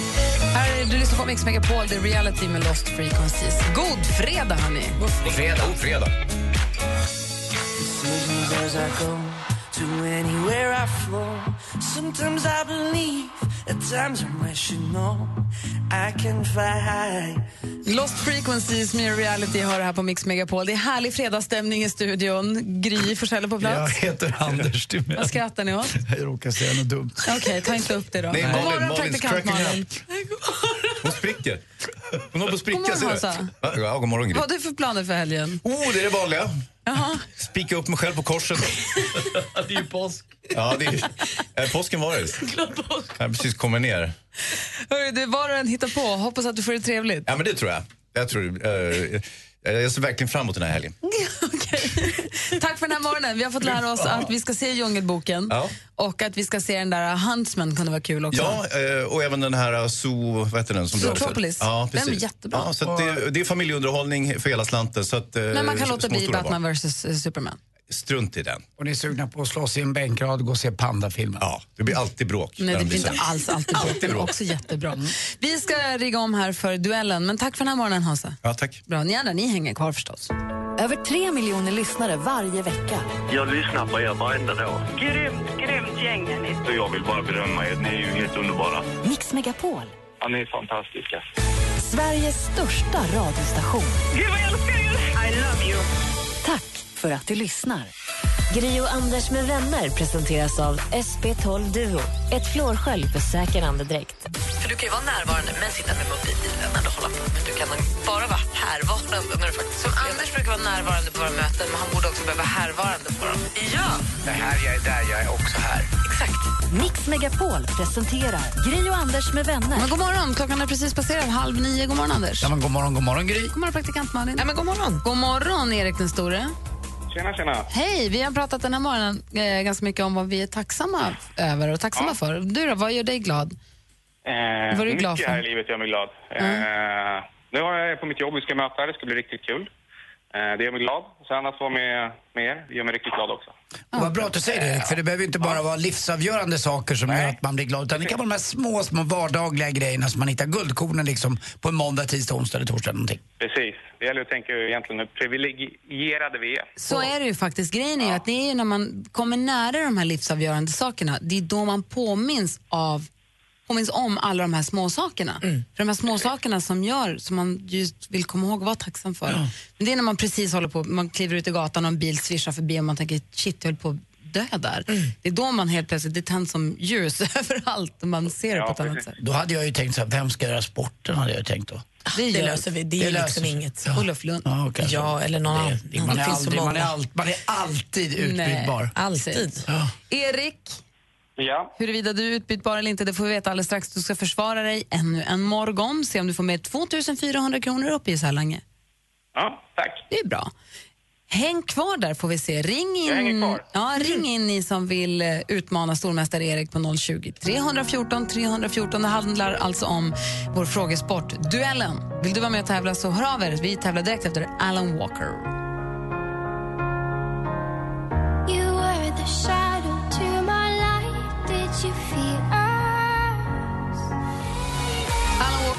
Här, är- du lyssnar på Mix Megapol, det är reality med Lost Frequencies. God fredag, hörni! God fredag. God fredag. decisions as I go to anywhere I flow. Sometimes I believe, at times I wish you know I can fly. Lost Frequencies med reality hör här på Mix Megapol. Det är härlig fredagsstämning i studion. Gry Forssell på Jag plats. heter Anders Timell. Vad skrattar ni åt? Jag råkade säga något dumt. Okej, ta inte upp det då. Nej, God Malin- morgon, Malin's praktikant Malin. Hon spricker. Hon håller på att spricka. God morgon? Hansa. Ja, god morgon, Gry. Vad har du för planer för helgen? Oh, det är det vanliga. Jaha. Spika upp mig själv på korset. *laughs* det är ju påsk. Ja, det är, äh, påsken var det. Jag har precis kommit ner. Hörru, du, vad du än hittar på, hoppas att du får det trevligt. Ja, men det tror jag. Jag, tror, eh, jag ser verkligen fram emot den här helgen. *laughs* Tack för den här morgonen. Vi har fått lära oss att vi ska se Djungelboken Ja. och att vi ska se den där Huntsman kan det vara kul också. Ja, eh, och även den här uh, Zoo, vad heter den? Som Zootropolis. Ja, Den är precis. jättebra. Ja, så det, det är familjeunderhållning för hela slanten. Så att, eh, Men man kan låta bli. Batman vs Superman. Strunt i den. Och ni är sugna på att slåss i en bänkrad och gå och se pandafilmen? Ja, det blir alltid bråk. Nej, det de blir inte alls alltid bra. Alltid bråk. också jättebra. Vi ska rigga om här för duellen, men tack för den här morgonen Hansa. Ja, tack. Bra, ni andra, ni hänger kvar förstås. Över tre miljoner lyssnare varje vecka. Jag lyssnar på er varenda dag. Grymt, grymt gäng är ni. Jag vill bara berömma er. Ni är ju helt underbara. Mix Megapol, Ja, ni är fantastiska. Sveriges största radiostation. Gud vad jag älskar er! I love you. Tack för att du lyssnar. Gri och Anders med vänner presenteras av SP12 Duo. Ett flårskölj för säker andedräkt. För du kan ju vara närvarande men sitta med mobilen eller hålla på. Men du kan bara vara härvarande när du faktiskt Som Anders brukar vara närvarande på våra möten men han borde också behöva vara härvarande på dem. Ja, Det här jag är där, jag är också här. exakt. Mix Megapol presenterar Gri och Anders med vänner. Men god morgon, klockan är precis passerat halv nio. God morgon Anders. Ja, men god morgon, god morgon Gry. God morgon praktikant Malin. Ja, men god morgon. God morgon Erik den store. Tjena, tjena. Hej, vi har pratat den här morgonen eh, ganska mycket om vad vi är tacksamma över och tacksamma för. Du då, vad gör dig glad? Eh, Vad är du glad mycket för? här i livet gör mig glad. Eh, nu har jag på mitt jobb, vi ska möta, det ska bli riktigt kul. Eh, det gör mig glad. Sen att vara med, med er, det gör mig riktigt glad också. Och vad bra att du säger det, Erik, för det behöver inte bara vara livsavgörande saker som gör att man blir glad. Utan det kan vara de här små, små vardagliga grejerna som man hittar guldkornen liksom på en måndag, tisdag, onsdag eller torsdag någonting. Precis. Det gäller att tänka egentligen hur privilegierade vi är. Så är det ju faktiskt. Grejen är ju att det är ju när man kommer nära de här livsavgörande sakerna, det är då man påminns av påminns om alla de här små sakerna. För de här små sakerna som gör, som man just vill komma ihåg och vara tacksam för. Men det är när man precis håller på, man kliver ut i gatan och en bil svischar förbi och man tänker shit, jag höll på att dö där. Det är då man helt plötsligt, det tänds som ljus *laughs* överallt och man ser det på ett annat sätt. Då hade jag ju tänkt så här, vem ska göra sporten hade jag tänkt då. Det, Det gör- löser vi. Det är löser liksom sig. inget. Ja. Olof Lund. Ja, okej. Ja, eller någon annan. Det, man, Det är man, är man är alltid utbytbar. Nej, Alltid. Ja. Erik, Ja, huruvida du är utbytbar eller inte, det får vi veta alldeles strax. Du ska försvara dig ännu en morgon, se om du får med 2400 kronor upp i Salange. ja tack. Det är bra. Häng kvar där får vi se. Ring in. Ja, ring in ni som vill eh, utmana stormästare Erik på 020 314 314. Det handlar alltså om vår frågesport, duellen. Vill du vara med och tävla så hör av er. Vi tävlar direkt efter Alan Walker.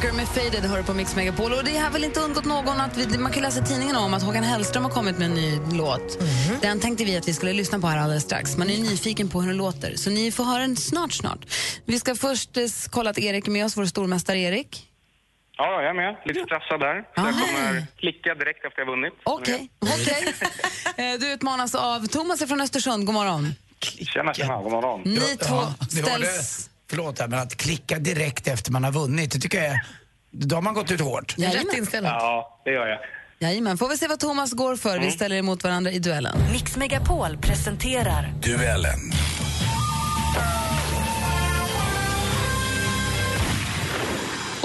Walker med Faded hör på Mix Megapol. Och det har väl inte undgått någon att vi, man kan läsa i tidningen om att Håkan Hellström har kommit med en ny låt. Den tänkte vi att vi skulle lyssna på här alldeles strax. Man är nyfiken på hur den låter, så ni får höra den snart, snart. Vi ska först eh, kolla att Erik är med oss, vår stormästare Erik. Ja, jag är med. Lite stressad där. Så jag kommer klicka direkt efter jag vunnit. Okej, okej. *laughs* Eh, Du utmanas av Thomas från Östersund. God morgon. Tjena, tjena. God morgon. Ni två Ja, ställs... Förlåt, här, men att klicka direkt efter man har vunnit, det tycker jag är... Då har man gått ut hårt. Rätt inställning. Ja, det gör jag. Jajamän, får vi se vad Thomas går för. Vi ställer emot varandra i duellen. Mix Megapol presenterar Duellen.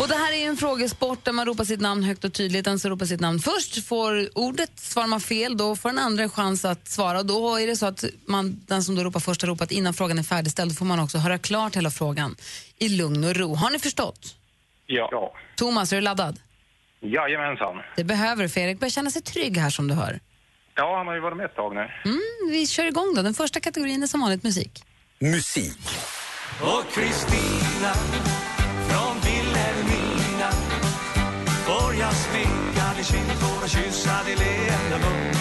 Och det här är en frågesport där man ropar sitt namn högt och tydligt. Den som ropar sitt namn först får ordet. Svarar man fel, då får den andra en chans att svara. Och då är det så att man, den som då ropar först har ropat innan frågan är färdigställd. Då får man också höra klart hela frågan i lugn och ro. Har ni förstått? Ja. Thomas, är du laddad? Jajamensan. Det behöver du, för Erik börjar känna sig trygg här som du hör. Ja, han har ju varit med ett tag nu. Mm, vi kör igång då. Den första kategorin är som vanligt musik. Musik. Och Kristina från Vilhelmina får jag smeka din kindtår och kyssa din leende mun.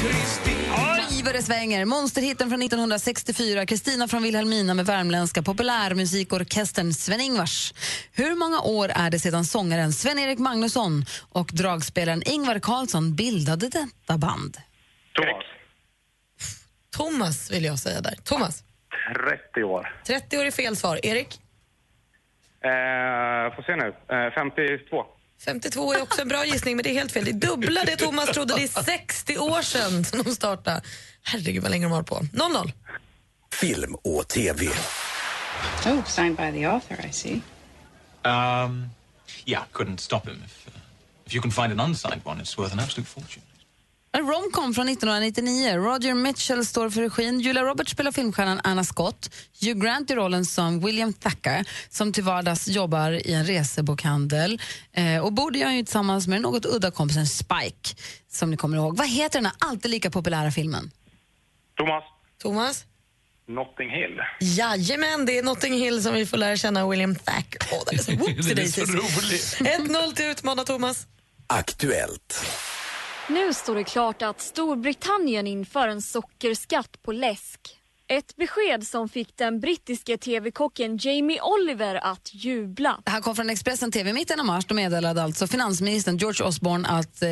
Kristina Oj, vad det svänger! Monsterhitten från 1964, Kristina från Vilhelmina med värmländska populärmusikorkestern Sven-Ingvars. Hur många år är det sedan sångaren Sven-Erik Magnusson och dragspelaren Ingvar Carlsson bildade detta band? Thomas. Thomas vill jag säga där. Thomas. 30 år. 30 år är fel svar. Erik? Eh, får se nu. Eh, 52. 52 är också en bra gissning, men det är helt fel. Det är dubbla det Thomas trodde. Det är 60 år sedan som de startade. Herregud vad länge de har på. 0-0. Film och TV. Oh, signed by the author, I see. Um, yeah, couldn't stop him. If, uh, if you can find an unsigned one, it's worth an absolute fortune. En romcom från 1999. Roger Mitchell står för regin. Julia Roberts spelar filmstjärnan Anna Scott. Hugh Grant i rollen som William Thacker som till vardags jobbar i en resebokhandel. Eh, och bor gör ju tillsammans med den något udda kompisen Spike, som ni kommer ihåg. Vad heter den här alltid lika populära filmen? Thomas. Thomas? Notting Hill. Jajamän, det är Notting Hill som vi får lära känna William Thacker. Åh, det är så *laughs* Den är så daisies. 1-0 till utmana Thomas. Aktuellt. Nu står det klart att Storbritannien inför en sockerskatt på läsk. Ett besked som fick den brittiske tv-kocken Jamie Oliver att jubla. Det här kom från Expressen TV. I mitten av mars då meddelade alltså finansministern George Osborne att eh,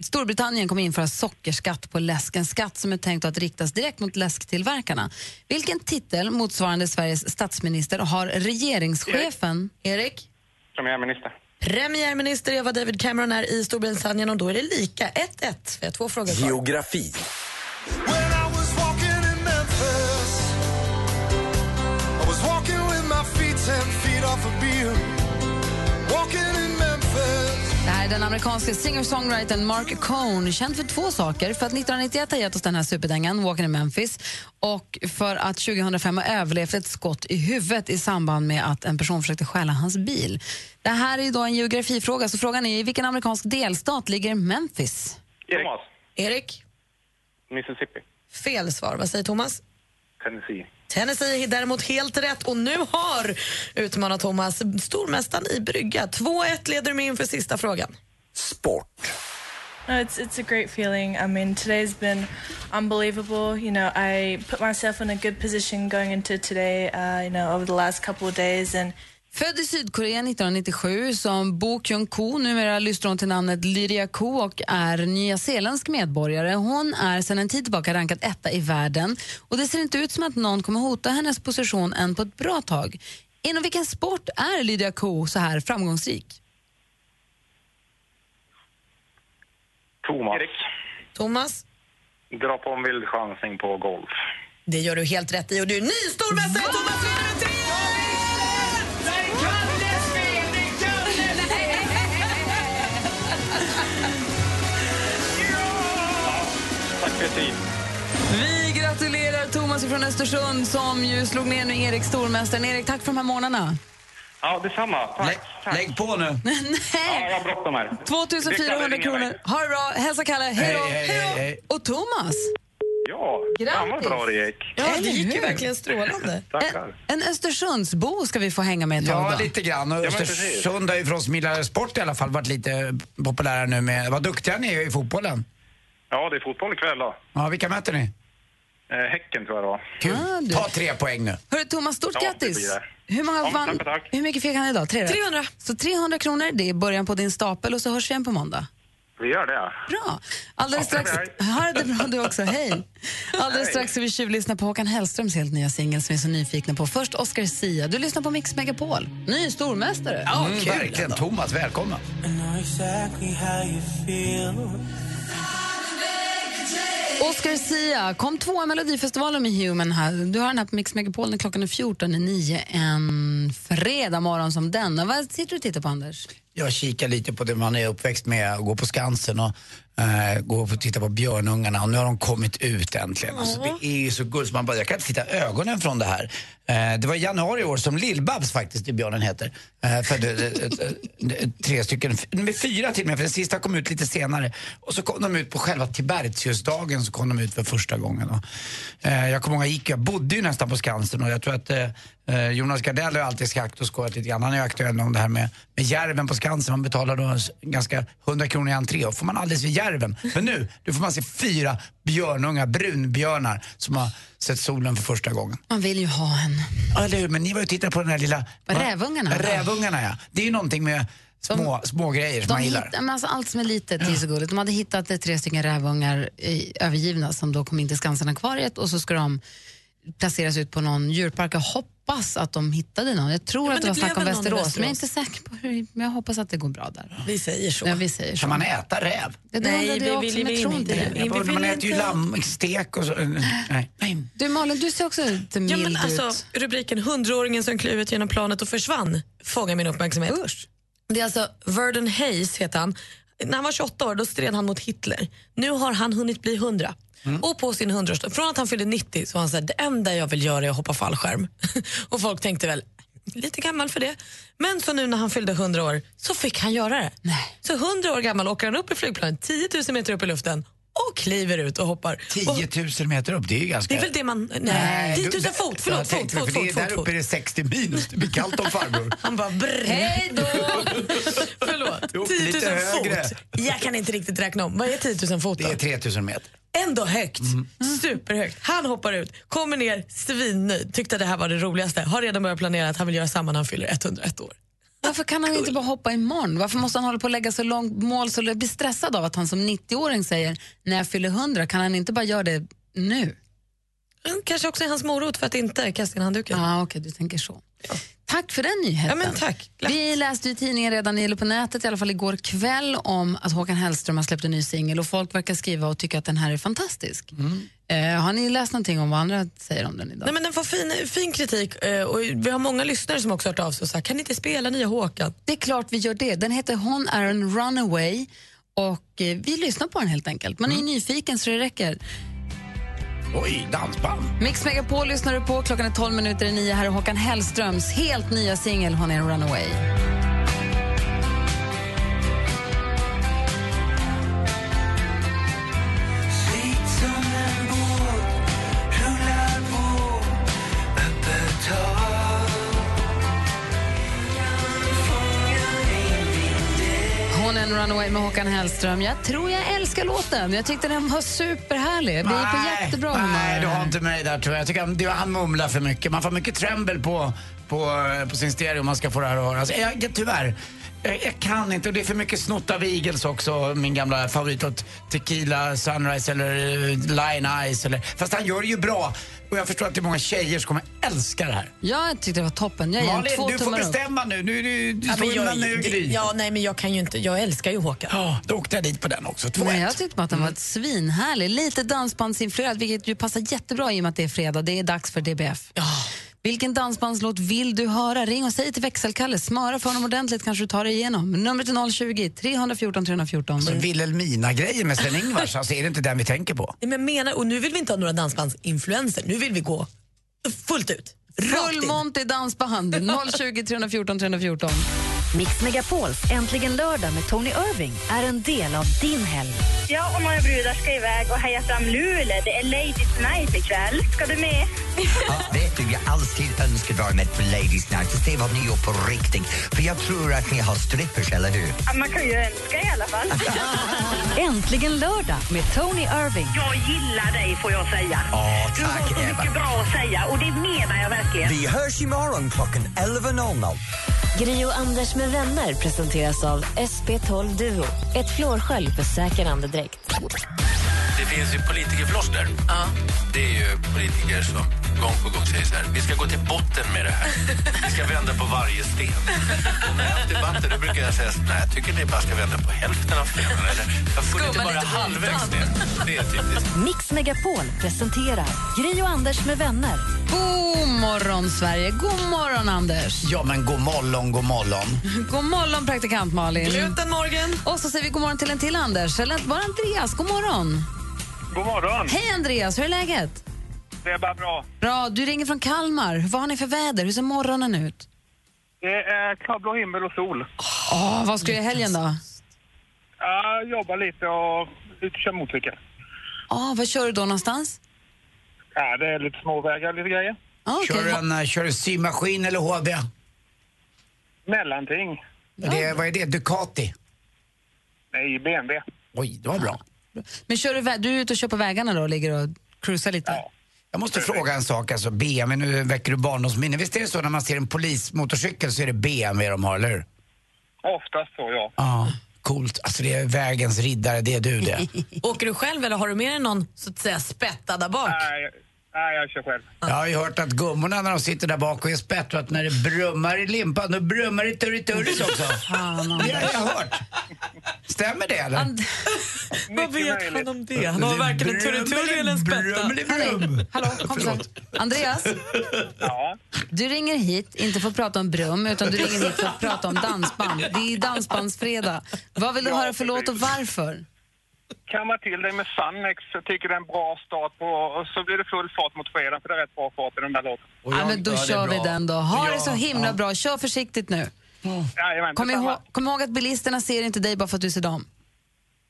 Storbritannien kommer införa sockerskatt på läsk. En skatt som är tänkt att riktas direkt mot läsktillverkarna. Vilken titel motsvarande Sveriges statsminister har regeringschefen? Erik? Premiärminister. Premiärminister Eva David Cameron är i Storbritannien och då är det lika. 1-1. Vi har två frågor kvar. Geografi. Det här är den amerikanske singer-songwritern Mark Cohn, känd för två saker. För att 1991 har gett oss den här superdängan, Walking in Memphis, och för att 2005 har överlevt ett skott i huvudet i samband med att en person försökte stjäla hans bil. Det här är då en geografifråga, så frågan är i vilken amerikansk delstat ligger Memphis? Thomas. Erik? Mississippi. Fel svar. Vad säger Thomas? Tennessee. Tennessee är däremot helt rätt och nu har utmanat Thomas stormästaren i brygga. 2-1 leder du med inför sista frågan. No, it's it's a great feeling. I mean, today's been unbelievable. You know, I put myself in a good position going into today. Uh, you know, over the last couple of days, and Född i Sydkorea 1997 som Bo Kyung-ko, numera lyssnar hon till namnet Lydia Ko och är nyzeeländsk medborgare. Hon är sedan en tid tillbaka rankad etta i världen och det ser inte ut som att någon kommer hota hennes position än på ett bra tag. Inom vilken sport är Lydia Ko så här framgångsrik? Thomas. Erik. Thomas? Dra på en vild chansning på golf. Det gör du helt rätt i och du är ny stormästare! Thomas vinner med 3 Tack för tid. Vi gratulerar Thomas från Östersund som ju slog ner nu Erik stormästaren. Erik, tack för de här månaderna. Ja, detsamma. Tack. Tack. Lägg på nu. *laughs* Ja, jag har bråttom här. 2400 Det kan kronor. Ha det bra. Hälsa Kalle. Hej då. Hej, hej, hej, hej. Och Thomas. Ja, fan vad bra det gick. Ja, det gick ju verkligen strålande. *laughs* Tackar. En Östersundsbo ska vi få hänga med ett tag Ja, då. lite grann. Och Östersund har ju för oss som gillar sport i alla fall varit lite populära nu med... Vad duktiga ni är i fotbollen. Ja, det är fotboll ikväll då. Ja, vilka möter ni? Eh, häcken tror jag det var. Kul. Ta tre poäng nu. Hörru Thomas, stort Ja, det grattis! det. Hur, många Ja, vann, tack, tack. hur mycket fick han idag? Tre rätt? 300. Så 300 kronor, det är början på din stapel och så hörs vi igen på måndag. Vi gör det. Bra! Alldeles Ja, strax... hej, Ha det bra du också, hej! *laughs* Alldeles Hej. strax ska vi tjuvlyssna på Håkan Hellströms helt nya singel som vi är så nyfikna på. Först Oscar Sia. Du lyssnar på Mix Megapol. Ny stormästare. Ja, Mm, verkligen. Thomas, välkommen. Oscar Sia kom tvåa i Melodifestivalen med Human här. Du har den här på Mix Megapol när klockan är 14 i 9 en fredag morgon som denna. Vad sitter du och tittar på Anders? Jag kikar lite på det man är uppväxt med, att gå på Skansen och eh, gå och titta på Björnungarna och nu har de kommit ut äntligen. Alltså, det är ju så gulligt, man bara, jag kan inte titta ögonen från det här. Eh, det var i januari i år som Lill-Babs faktiskt, det björnen heter, födde eh, eh, tre stycken, med fyra till och med, för den sista kom ut lite senare. Och så kom de ut på själva Tibertiusdagen så kom de ut för första gången. Och, jag kommer ihåg, jag gick, jag bodde ju nästan på Skansen och jag tror att Jonas Gardell har alltid skakt och skojat lite grann. Han är ju aktuell om det här med, med järven på Skansen. Man betalar då ganska 100 kronor i entré och får man alldeles vid järven. Men nu, nu får man se fyra björnungar, brunbjörnar, som har sett solen för första gången. Man vill ju ha en. Ja, eller hur? Men ni var ju och tittade på den här lilla... Rävungarna. Rävungarna, ja. Det är ju någonting med små, små grejer som De man gillar. hittar, men alltså allt som är litet är så gulligt. De hade hittat eh, tre stycken rävungar i, övergivna som då kom in till Skansen-akvariet och så ska de placeras ut på någon djurpark. Jag hoppas att de hittade någon. Jag tror Ja, att det det var snack om i Västerås, men jag är Västerås. inte säker på hur. Men jag hoppas att det går bra där. Vi säger så. Ja, vi säger så. Kan man äta räv? Det Nej, vi vi tror vill inte det. Bara, vill man äter ju lamstek och så. Nej, nej. Du Malin, du ser också lite mild Ja, men alltså, ut. rubriken “Hundraåringen som klev ut genom planet och försvann” fångar min uppmärksamhet. Det är alltså Verdon Hayes, heter han. När han var 28 år då stred han mot Hitler. Nu har han hunnit bli 100. Och på sin 100 från att han fyllde 90 så var han så här, det enda jag vill göra är att hoppa fallskärm. *laughs* och folk tänkte väl, lite gammal för det. Men så nu när han fyllde 100 år så fick han göra det. Så 100 år gammal åker han upp i flygplanet 10 000 meter upp i luften och kliver ut och hoppar. Och 10 000 meter upp, det är ju ganska... det är väl det man... Nej, 10 000 du- fot, förlåt. Fot, fot, för det, fot, Där fot, uppe är det 60 minus, det blir kallt om farbror. Han bara brr. Hej då! *laughs* Förlåt, Jo, 10 000 lite högre. fot. Jag kan inte riktigt räkna om. Vad är 10 000 fot Det då? är 3000 meter. Ändå högt. Superhögt. Han hoppar ut, kommer ner svinnöjd, tyckte att det här var det roligaste. Har redan börjat planera att han vill göra samma när han fyller 101 år. Varför kan han inte bara hoppa imorgon? Varför måste han hålla på att lägga så långt mål så jag blir stressad av att han som 90-åring säger när jag fyller 100, kan han inte bara göra det nu? Men Kanske också är hans morot för att inte kasta in handduken. Ja, okej, du tänker så. Tack för den nyheten. Ja, tack. Vi läste ju i tidningen redan, eller på nätet i alla fall igår kväll, om att Håkan Hellström har släppt en ny singel och folk verkar skriva och tycka att den här är fantastisk. Eh, har ni läst någonting om vad andra säger om den idag? Nej, men den får fin, fin kritik eh, och vi har många lyssnare som också hört av sig och sagt kan ni inte spela nya Håkan? Det är klart vi gör det. Den heter Hon är en runaway och eh, vi lyssnar på den helt enkelt. Man är ju nyfiken så det räcker. Oj, dansband. Mix Megapol lyssnar du på. Klockan är 12 minuter i nio. Här är Håkan Hellströms helt nya singel Hon är en runaway. Runaway med Håkan Hellström. Jag tror jag älskar låten. Jag tyckte den var superhärlig. Vi är på jättebra humör. Nej, du har inte mig där tror jag. Jag tycker han, han mumlar för mycket. Man får mycket tremble på, på, på sin stereo om man ska få det här att höras. Jag, tyvärr, jag, jag kan inte. Och det är för mycket snott av Eagles också, min gamla favorit. åt Tequila Sunrise eller eh, Lion Eyes. Eller, fast han gör det ju bra. Och jag förstår att det är många tjejer som kommer älska det här. Jag tyckte det var toppen. Jag ger Malin, två du får tummar upp. bestämma nu. nu, nu du Ja, ju mellan jag, nu Gry. ja, nej, men jag kan ju inte. Jag älskar ju Håkan. Ja, då åkte jag dit på den också. 2-1. Nej, jag tyckte att den var ett svinhärlig. Lite dansbandsinfluerad, vilket ju passar jättebra i och med att det är fredag. Det är dags för DBF. Vilken dansbandslåt vill du höra? Ring och säg till växelkalle. Smöra för honom ordentligt kanske du tar dig igenom. Numret är 020 314 314. Så Wilhelmina-grejen med Sven-Ingvars, *laughs* alltså, är det inte den vi tänker på? Nej, men menar, och nu vill vi inte ha några dansbandsinfluenser. Nu vill vi gå fullt ut. Full. Monty dansband. 020 314 314. Mix Megapols Äntligen lördag med Tony Irving är en del av din helg. Jag och några brudar ska iväg och heja fram Luleå. Det är Ladies Night ikväll. Ska du med? Ja, vet du, jag alltid önskat vara med på Ladies Night och se vad ni gör på riktigt. För jag tror att ni har strippers, eller hur? Ja, Man kan ju önska i alla fall. *laughs* Äntligen lördag med Tony Irving. Jag gillar dig får jag säga. Ja, Du har tack, så Eva. mycket bra att säga och det menar jag verkligen. Vi hörs imorgon klockan 11.00. Gri och Anders med vänner presenteras av SP12 Duo. Ett flårskölj för säker andedräkt. Det finns ju politikerfloskler. Det är ju politiker som gång på gång säger så här, vi ska gå till botten med det här. Vi ska vända på varje sten. Och när jag har haft debatter då brukar jag säga så, nej, jag tycker ni bara ska vända på hälften av stenen. Eller, jag får inte bara halvvägs ner. Det är typiskt. Mix Megapol presenterar Gri och Anders med vänner. God morgon, Sverige. God morgon, Anders. Ja, men god morgon, god morgon. *laughs* God morgon, praktikant Malin. Gluten morgon. Och så säger vi god morgon till en till Anders. Eller bara Andreas. God morgon. God morgon. Hej, Andreas. Hur är läget? Det är bara bra. Bra. Du ringer från Kalmar. Vad har ni för väder? Hur ser morgonen ut? Det är klarblå himmel och sol. Åh, vad ska du i helgen då? Jag jobbar lite och ut och kör motorcykel. Ah, vad kör du då någonstans? Ja, det är lite småvägar, lite grejer. Ah, Kör du en, eh, kör du symaskin eller HV? Mellanting. Det, vad är det? Ducati? Nej, BMW. Oj, det var bra. Men kör du, vä- du är ute och kör på vägarna då och ligger och cruisar lite? Jag måste fråga en sak, alltså BMW, nu väcker du barndomsminne. Visst är det så när man ser en polismotorcykel så är det BMW de har, eller hur? Oftast så, ja. Ja, coolt. Alltså det är vägens riddare, det är du det. *laughs* Åker du själv eller har du med dig någon så att säga spättad där bak? Nej, nej, jag kör själv. Jag har ju hört att gummorna när de sitter där bak och är spett och att när det brummar i limpan, då brummar det i turriturris också. *laughs* det har jag hört. Stämmer det eller? *laughs* Vad vet han om det? Han har varken en turriturri eller en spätta. Hallå, kompisar. Andreas? Du ringer hit, inte för att prata om brum, utan du ringer hit för att prata om dansband. Det är dansbandsfredag. Vad vill du Ja, höra för låt och varför? Kamma till dig med Sannex. Jag tycker det är en bra start på... Och så blir det full fart mot fredag, för det är rätt bra fart i den där låten. Ja, men då kör vi den då. Ha det så himla bra. Kör försiktigt nu. Jajamän, Kom ihåg, kom ihåg att bilisterna ser inte dig bara för att du ser dem.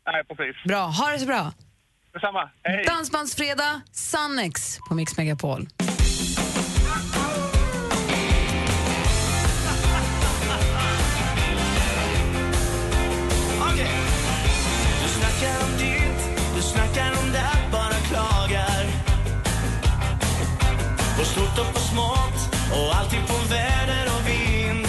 Nej, precis. Bra, ha det så bra. Detsamma. Hej. Dansbandsfredag, Sannex på Mix Megapol. Stort och på smått och alltid på väder och vind.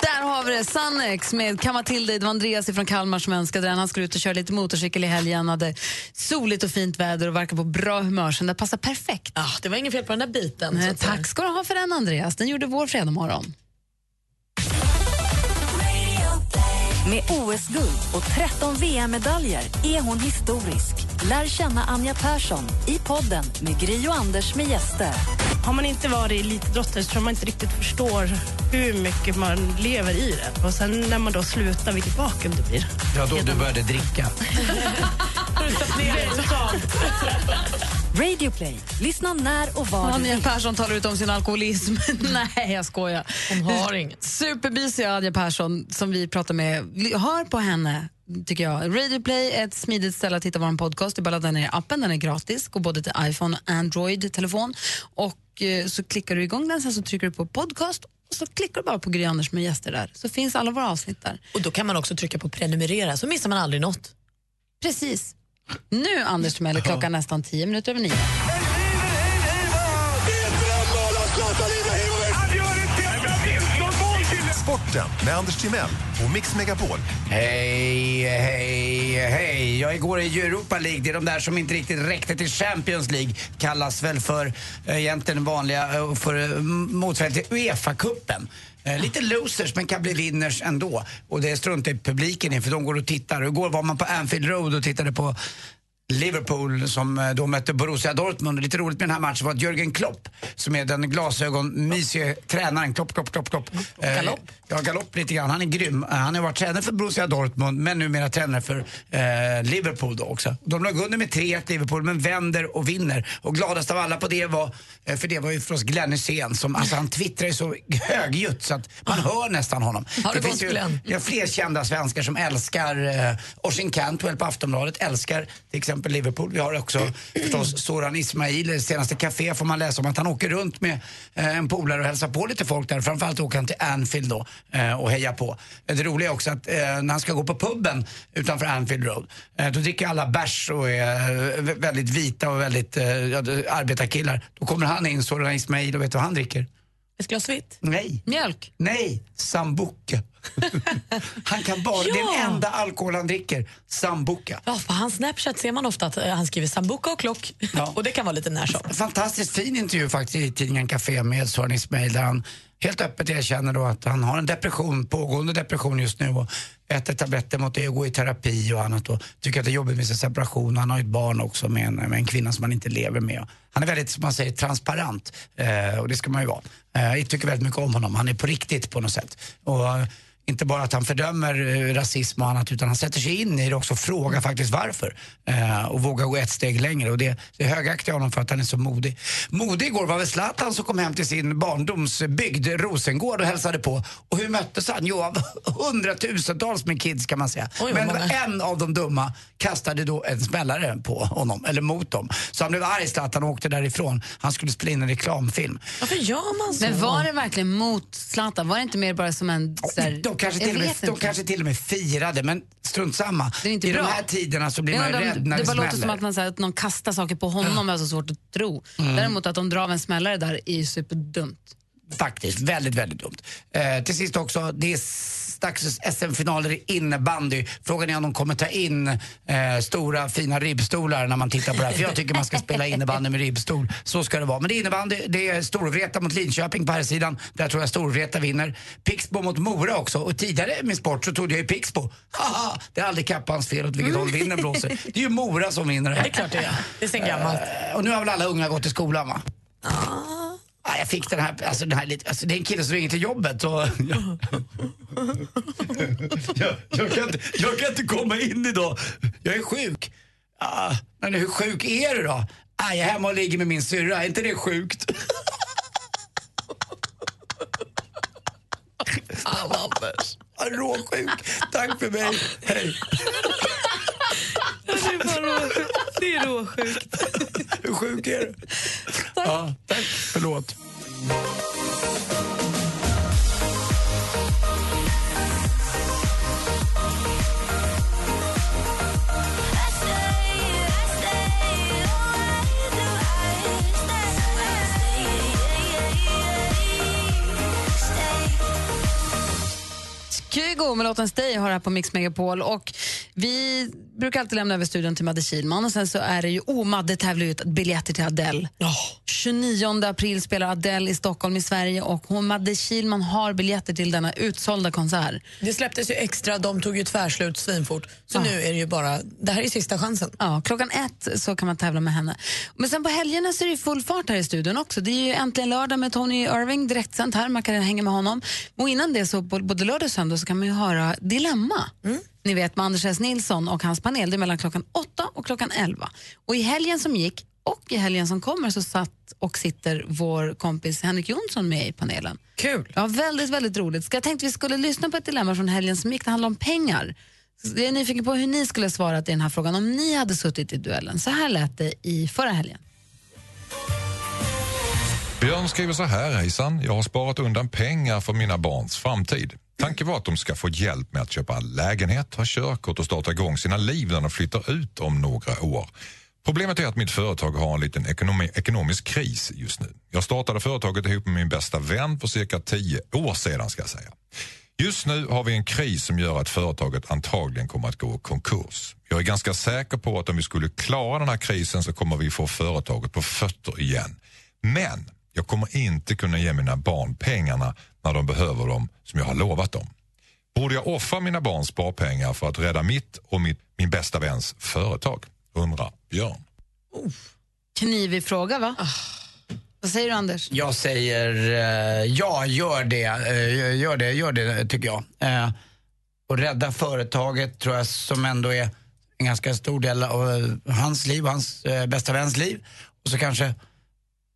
Där har vi det, Sannex med till dig. Det var Andreas från Kalmar som önskade den. Han skulle ut och köra lite motorcykel i helgen, hade soligt och fint väder och verkar på bra humör. Så det passar perfekt. Ah, det var inget fel på den där biten. Nej, tack ska du ha för den, Andreas. Den gjorde vår fredag morgon. Med OS-guld och 13 VM-medaljer är hon historisk. Lär känna Anja Persson i podden med Gry och Anders med gäster. Har man inte varit elitidrottare så tror man inte riktigt förstår hur mycket man lever i det. Och sen när man då slutar, vilket vakuum det blir. Ja, då du började dricka. *laughs* Play. Lyssna när och var du Anja vill. Persson talar ut om sin alkoholism. *laughs* Nej, jag skojar. Hon har inget. Supermysiga Anja Persson som vi pratar med. Hör på henne, tycker jag. Radio Play är ett smidigt ställe att hitta vår podcast. Det är bara att ladda ner appen, den är gratis. Går både till iPhone och Android-telefon. Och eh, så klickar du igång den, sen så trycker du på podcast och så klickar du bara på Gry Anders med gäster där. Så finns alla våra avsnitt där. Och då kan man också trycka på prenumerera så missar man aldrig något. Precis. Nu, Anders Timell, är klockan nästan tio minuter över nio. Sporten med Anders Timell och Mix Megapol. Hej, hej, hej. Ja, igår i Europa League, det är de där som inte riktigt räckte till Champions League, kallas väl för eh, egentligen vanliga, eh, för eh, motsvarighet till Uefa-cupen. Eh, lite losers men kan bli winners ändå. Och det struntar publiken i för de går och tittar. Och Igår var man på Anfield Road och tittade på Liverpool som eh, då mötte Borussia Dortmund. Lite roligt med den här matchen var att Jürgen Klopp, som är den glasögonmysiga tränaren, Klopp, Klopp, Klopp, Klopp. Eh, Galopp. Ja, galopp lite grann. Han är grym. Eh, Han har varit tränare för Borussia Dortmund men numera tränare för eh, Liverpool då också. De låg under med 3-1 Liverpool men vänder och vinner. Och gladast av alla på det var, eh, för det var ju förstås Glenn Hysén som, alltså han twittrar ju så högljutt så att man hör nästan honom. Har det gått, finns ju ja, fler kända svenskar som älskar eh, Oisin Cantwell på Aftonbladet, älskar till exempel Liverpool. Vi har också förstås Soran Ismail, senaste café får man läsa om att han åker runt med eh, en polare och hälsar på lite folk där. Framförallt åker han till Anfield då eh, och hejar på. Det roliga är också att eh, när han ska gå på puben utanför Anfield Road, då dricker alla bärs och är vä- väldigt vita och väldigt ja, arbetarkillar. Då kommer han in, Soran Ismail, och vet du vad han dricker? Ett glas vitt? Nej. Mjölk? Nej, sambuca. Han kan bara, det är Ja. den enda alkohol han dricker, sambuca. Ja, på hans Snapchat ser man ofta att eh, han skriver sambuca och klock. *laughs* och det kan vara lite närsamt. Fantastiskt fin intervju faktiskt i tidningen Café med Soran Ismail där han helt öppet erkänner då att han har en depression, pågående depression just nu och äter tabletter mot det och går i terapi och annat och tycker att det är jobbigt med sin separation. Han har ett barn också med en, med en kvinna som han inte lever med. Han är väldigt, som man säger, transparent eh, och det ska man ju vara. Eh, jag tycker väldigt mycket om honom. Han är på riktigt på något sätt. Och, eh, inte bara att han fördömer eh, rasism och annat utan han sätter sig in i det också och frågar faktiskt varför. Eh, och vågar gå ett steg längre. Och det, det högaktar jag honom för att han är så modig. Modig igår var väl Zlatan som kom hem till sin barndomsbygd Rosengård och hälsade på. Och hur möttes han? Jo, av *laughs* hundratusentals med kids kan man säga. Oj, Men många. en av de dumma kastade då en smällare på honom, eller mot dem. Så han blev arg Zlatan och åkte därifrån. Han skulle spela in en reklamfilm. Varför gör man så? Men var det verkligen mot Zlatan? Var det inte mer bara som en... Så här, De kanske, till och med, de kanske till och med firade, men strunt samma. Det är inte I bra. de här tiderna så blir man rädd när det det, bara låter som att, man, så här, att någon kastar saker på honom, är så svårt att tro. Mm. Däremot att de drar av en smällare där är ju superdumt. Faktiskt, väldigt, väldigt dumt. Eh, till sist också, det är dags SM-finaler i innebandy. Frågan är om de kommer ta in eh, stora fina ribbstolar när man tittar på det här. För jag tycker man ska spela innebandy med ribbstol. Så ska det vara. Men det är innebandy, det är Storvreta mot Linköping på här sidan. Där tror jag Storvreta vinner. Pixbo mot Mora också. Och tidigare i min sport så trodde jag ju Pixbo. Haha, det är aldrig Kappans fel åt vilket håll vinden blåser. Det är ju Mora som vinner det är klart det är. Det är sen gammalt. Eh, och nu har väl alla unga gått i skolan va? Ah, jag fick den här, alltså den här lite, alltså det är en kille som ringer till jobbet och... jag, jag, jag, kan inte, jag kan inte komma in idag, jag är sjuk. Ah, men hur sjuk är du då? Ah, jag är hemma och ligger med min syrra, är inte det sjukt? Fan Anders, ah, råsjuk. Tack för mig, hej. Det är råsjukt. Det är råsjukt. Hur sjuk är du? Ja, låt. Kygo med låten Stay har här på Mix Megapol. Och vi brukar alltid lämna över studion till Madde Kihlman och sen så är det ju, oh Madde tävlar ut biljetter till Adele. 29 april spelar Adele i Stockholm i Sverige och hon, Madde Kihlman har biljetter till denna utsålda konsert. Det släpptes ju extra, de tog ju tvärslut svinfort. Så nu är det ju bara, det här är sista chansen. Ja, klockan ett så kan man tävla med henne. Men sen på helgerna så är det ju full fart här i studion också. Det är ju äntligen lördag med Tony Irving direktsänt här, man kan hänga med honom. Och innan det så både lördag och söndag så kan man ju höra Dilemma. Ni vet med Anders S. Nilsson och hans panel, det är mellan klockan 8 och klockan 11. Och i helgen som gick och i helgen som kommer så satt och sitter vår kompis Henrik Jonsson med i panelen. Kul! Ja, väldigt, väldigt roligt. Så jag tänkte vi skulle lyssna på ett dilemma från helgen som gick, det handlar om pengar. Jag är nyfiken på hur ni skulle svarat i den här frågan om ni hade suttit i duellen. Så här lät det i förra helgen. Björn skriver så här, hejsan. Jag har sparat undan pengar för mina barns framtid. Tanken var att de ska få hjälp med att köpa lägenhet, ha körkort och starta igång sina liv när de flyttar ut om några år. Problemet är att mitt företag har en liten ekonomi, ekonomisk kris just nu. Jag startade företaget ihop med min bästa vän för cirka tio år sedan ska jag säga. Just nu har vi en kris som gör att företaget antagligen kommer att gå i konkurs. Jag är ganska säker på att om vi skulle klara den här krisen så kommer vi få företaget på fötter igen. Men jag kommer inte kunna ge mina barn pengarna när de behöver dem som jag har lovat dem. Borde jag offra mina barns sparpengar för att rädda mitt och mitt, min bästa väns företag? undrar Björn. Knivig fråga, va? Ah. Vad säger du, Anders? Jag säger eh, ja, gör det. Eh, gör det, gör det tycker jag. Eh, och rädda företaget tror jag som ändå är en ganska stor del av eh, hans liv, hans eh, bästa väns liv. Och så kanske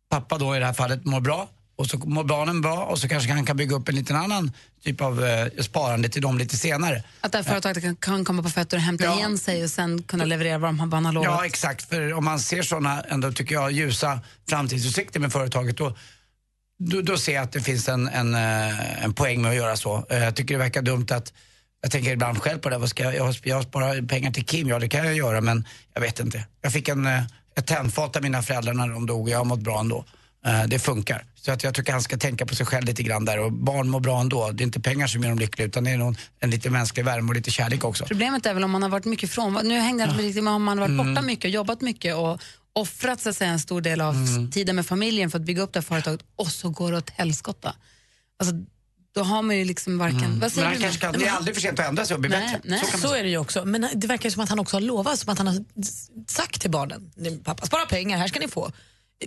pappa då i det här fallet mår bra och så mår barnen bra och så kanske han kan bygga upp en liten annan typ av eh, sparande till dem lite senare. Att det här företaget kan, kan komma på fötter och hämta Ja. igen sig och sen kunna leverera vad de har- vad han har lovat. Ja, exakt. För om man ser såna ändå, tycker jag, ljusa framtidsutsikter med företaget då, då, då ser jag att det finns en, en, eh, en poäng med att göra så. Eh, Jag tycker det verkar dumt att jag tänker ibland själv på det. Vad ska jag, jag, jag sparar pengar till Kim, ja det kan jag göra men jag vet inte. Jag fick en, eh, ett tändfat av mina föräldrar när de dog och jag har mått bra ändå. Eh, Det funkar. Så att jag tycker han ska tänka på sig själv lite grann där och barn mår bra ändå. Det är inte pengar som gör dem lyckliga utan det är nog en lite mänsklig värme och lite kärlek också. Problemet är väl om man har varit mycket från. Nu hängde riktigt med om man har varit borta Mm. mycket jobbat mycket och offrat så att säga, en stor del av Mm. tiden med familjen för att bygga upp det här företaget och så går det åt helskotta. Alltså, då har man ju liksom varken... Vad säger Mm. Men han du? kanske kan, det är aldrig för sent att ändra sig och bli Nej, bättre. nej. Så Så är det ju också. Men det verkar som att han också har lovat, som att han har sagt till barnen, "Ni, pappa spara pengar, här ska ni få.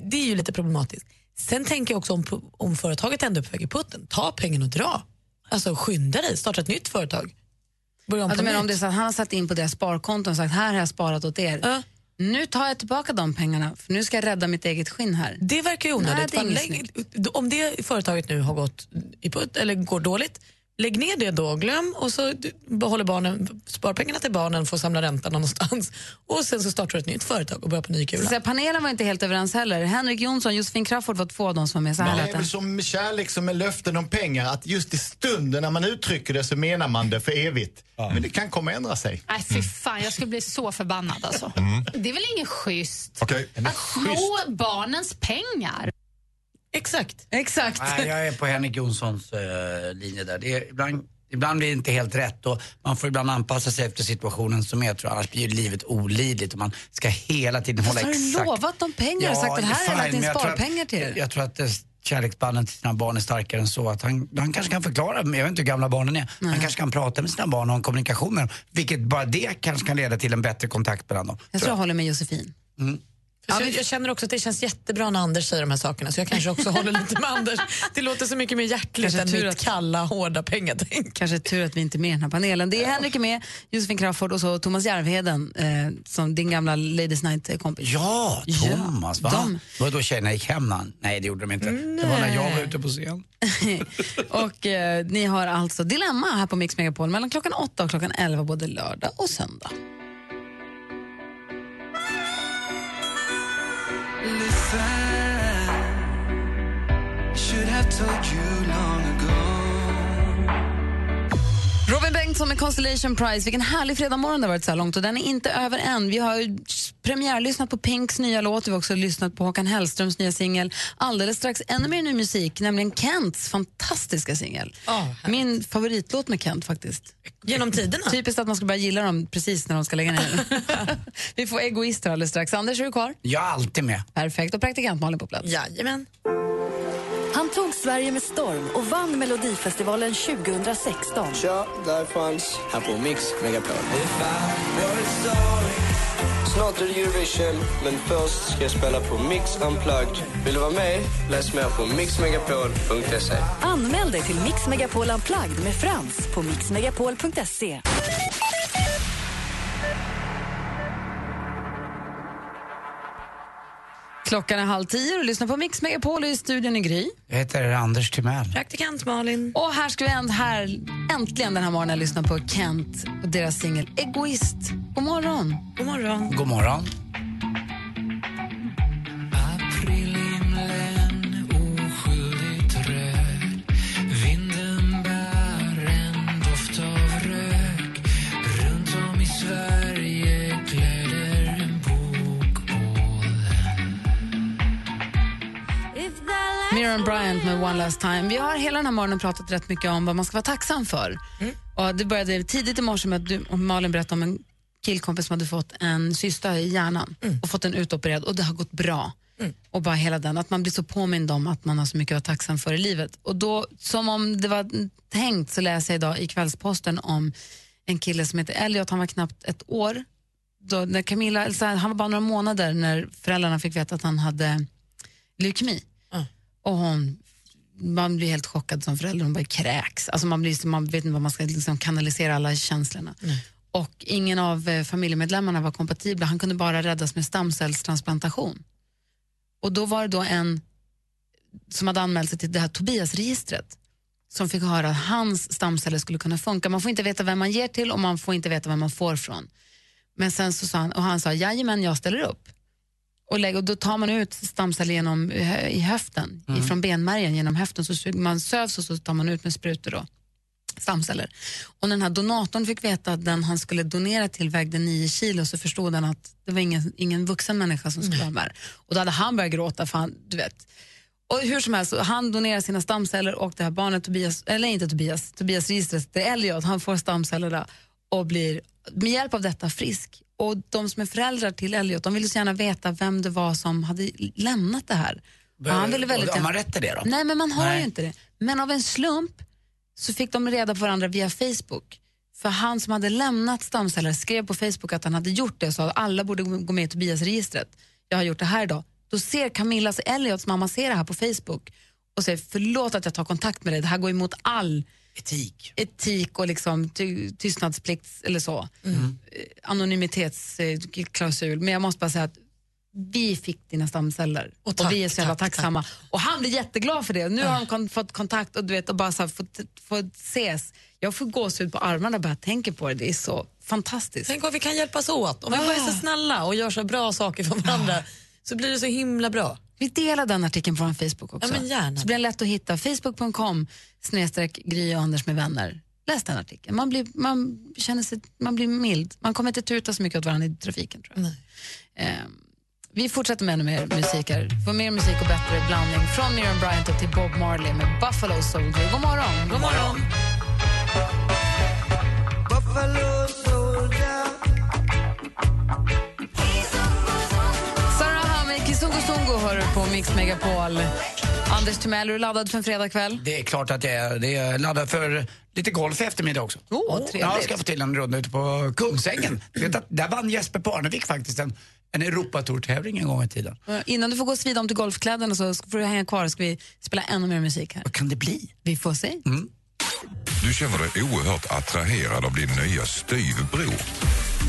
Det är ju lite problematiskt. Sen tänker jag också om, om företaget ändå är på väg i putten, ta pengen och dra. Alltså skynda dig, starta ett nytt företag. Börja om menar nytt. om det är så att han har satt in på deras sparkonton och sagt här har jag sparat åt er. Nu tar jag tillbaka de pengarna för nu ska jag rädda mitt eget skinn här. Det verkar ju onödigt. Nej, det om det företaget nu har gått i putt eller går dåligt, lägg ner det då, glöm och så behåller barnen, sparpengarna till barnen, får samla räntan någonstans *laughs* och sen så startar du ett nytt företag och börjar på ny Så kula. säga, panelen var inte helt överens heller. Henrik Jonsson, Josefin Crafoord var två av dem som var med. Så här Men det är väl som med kärlek som med löften om pengar, att just i stunden när man uttrycker det så menar man det för evigt. Men det kan komma att ändra sig. Nej, fy fan, jag skulle bli så förbannad alltså. Det är väl inget schysst? Okej. Att sno barnens pengar. Exakt. Exakt. Nej, jag är på Henrik Jonssons eh, linje där. Det är, ibland, ibland blir det inte helt rätt och man får ibland anpassa sig efter situationen som är. Tror jag. Annars blir ju livet olidligt och man ska hela tiden hålla Fast har du exakt... lovat dem pengar och sagt att här har jag lagt in jag sparpengar att, till? Jag tror att eh, kärleksbanden till sina barn är starkare än så. Att han, han kanske kan förklara, jag vet inte hur gamla barnen är. Han kanske kan prata med sina barn och ha en kommunikation med dem. Vilket bara det kanske kan leda till en bättre kontakt mellan dem. Jag tror jag håller med Josefin. För jag, jag känner också att det känns jättebra när Anders säger de här sakerna så jag kanske också håller lite med Anders. Det låter så mycket mer hjärtligt Kanske än tur mitt att- kalla, hårda pengatänk. Kanske tur att vi inte är med i den här panelen. Det är Henrik är med, Josefin Crafoord och så Thomas Järvheden, eh, som din gamla Ladies Night-kompis. Ja, Thomas. va? de- Var då tjejerna gick hem? när Nej, det gjorde de inte. Det var när jag var ute på scen. *laughs* och eh, ni har alltså Dilemma här på Mix Megapol mellan klockan 8 och klockan 11 både lördag och söndag. Robin Bengtsson med Constellation Prize. Vilken härlig fredagmorgon det har varit så här långt och den är inte över än. Vi har premiärlyssnat på Pinks nya låt, vi har också lyssnat på Håkan Hellströms nya singel. Alldeles strax ännu mer ny musik, nämligen Kents fantastiska singel. Min favoritlåt med Kent faktiskt. Genom tiderna? Typiskt att man ska börja gilla dem precis när de ska lägga ner. *laughs* vi får egoister alldeles strax. Anders, är du kvar? Jag är alltid med. Perfekt. Och praktikant Malin på plats. Jajamän. Han tog Sverige med storm och vann Melodifestivalen 2016. Tja, där fanns här på Mix Megapol. Snart är det Eurovision, men först ska jag spela på Mix Unplugged. Vill du vara med? Läs mer på mixmegapol.se. Anmäl dig till Mix Megapol Unplugged med Frans på mixmegapol.se. Klockan är halv tio och lyssnar på Mix Megapol i studion i Gry. Jag heter Anders Timell. Praktikant Malin. Och här ska vi änd här, äntligen den här morgonen lyssna på Kent och deras singel Egoist. God morgon. God morgon. God morgon. Miriam Bryant med One Last Time. Vi har hela den här morgonen pratat rätt mycket om vad man ska vara tacksam för. Och det började tidigt i morse med att du och Malin berättade om en killkompis som hade fått en cysta i hjärnan och fått den utopererad och det har gått bra. Och bara hela den, att man blir så påmind om att man har så mycket att vara tacksam för i livet. Och då, som om det var tänkt, så läser jag idag i Kvällsposten om en kille som heter Elliot. Han var knappt ett år då, när Camilla, eller så här, han var bara några månader när föräldrarna fick veta att han hade leukemi. Och hon, man blir helt chockad som förälder, hon bara kräks. Alltså man, blir, man vet inte vad man ska liksom kanalisera alla känslorna. Och ingen av eh, familjemedlemmarna var kompatibla, han kunde bara räddas med stamcellstransplantation. Och då var det då en som hade anmält sig till det här Tobias-registret som fick höra att hans stamceller skulle kunna funka. Man får inte veta vem man ger till och man får inte veta vem man får från. Men sen så sa han, och han sa, jajamän jag ställer upp. Och, lägger, och då tar man ut stamceller genom, eh, i höften, Mm. ifrån benmärgen genom höften, så suger man sövs och så tar man ut med sprutor då, stamceller. Och när den här donatorn fick veta att den han skulle donera till vägde 9 kilo så förstod han att det var ingen, ingen vuxen människa som skulle ha med. Och då hade han börjat gråta för han, du vet. Och hur som helst, han donerar sina stamceller och det här barnet, Tobias, eller inte Tobias, Tobias registret, det är Elliot, han får stamcellerna och blir med hjälp av detta frisk. Och de som är föräldrar till Elliot, de ville så gärna veta vem det var som hade lämnat det här. Och han ville väldigt Har man rätt till det då? Nej, men man har Nej. ju inte det. Men av en slump så fick de reda på varandra via Facebook. För han som hade lämnat stamceller skrev på Facebook att han hade gjort det och sa att alla borde gå med i Tobias-registret. Jag har gjort det här idag. Då ser Camillas Elliots mamma ser det här på Facebook och säger förlåt att jag tar kontakt med dig, det här går emot all etik, etik och liksom ty tystnadsplikt eller så. Mm. Eh, Anonymitetsklausul. Men jag måste bara säga att vi fick dina stamceller och, tack, vi är så jävla tack, tacksamma. Och han blir jätteglad för det. Nu har de kon fått kontakt och, du vet, och bara så här, fått, fått ses. Jag får gåshud på armarna bara jag tänker på det. Det är så fantastiskt. Tänk om vi kan hjälpas åt. Om vi bara är så snälla och gör så bra saker för varandra så blir det så himla bra. Vi delar den artikeln på vår Facebook också. Ja, gärna. Så blir den lätt att hitta. Facebook.com snedstreck Gry och Anders med vänner. Läs den artikeln. Man blir, man känner sig, man blir mild. Man kommer inte tuta så mycket åt varandra i trafiken. Tror jag. Ehm, vi fortsätter med ännu mer musik här. Får mer musik och bättre blandning. Från Miriam Bryant till Bob Marley med Buffalo Soldier. God morgon! God morgon! Buffalo Mix Megapol. Anders Timell, är du laddad för en fredagkväll? Det är klart att jag är. Det är laddad för lite golf i eftermiddag också. Oh, trevligt. Ja, jag ska få till en runda ute på Kungsängen. Vet att där vann Jesper Parnevik faktiskt en, en Europatour-tävling en gång i tiden. Innan du får gå och svida om till golfkläderna så ska- får du hänga kvar och ska vi spela ännu mer musik här. Vad kan det bli? Vi får se. Du känner dig oerhört attraherad av din nya styvbror.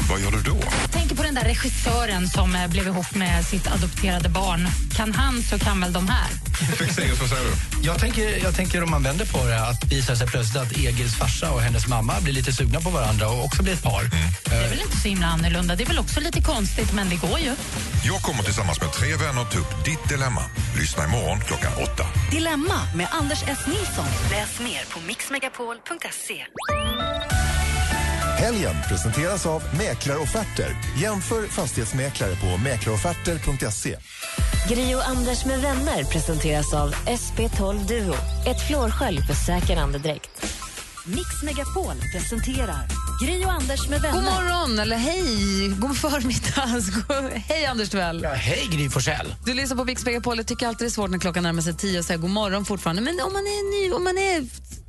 Vad gör du då? Tänker på den där regissören som eh, blev ihop med sitt adopterade barn. Kan han så kan väl de här. Fexeus, vad säger du? Jag tänker, jag tänker om man vänder på det, att visar sig plötsligt att Egils farsa och hennes mamma blir lite sugna på varandra och också blir ett par. Det är väl inte så himla annorlunda. Det är väl också lite konstigt, men det går ju. Jag kommer tillsammans med tre vänner ta upp ditt dilemma. Lyssna imorgon klockan åtta. Dilemma med Anders S. Nilsson. Läs mer på mixmegapol.se. Helgen presenteras av Mäklarofferter. Jämför fastighetsmäklare på mäklarofferter.se. Gri och Anders med vänner presenteras av SP12 Duo. Ett flårskölj för säker andedräkt. Mix Megapol presenterar Gry och Anders med vänner. God morgon, eller hej, god förmiddag. *laughs* God- Hej Anders Timell. Ja, hej Gry Forssell. Du lyssnar på Mix Megapol. Jag tycker alltid det är svårt när klockan närmar sig tio och säga god morgon fortfarande. Men om man är, ny, om man är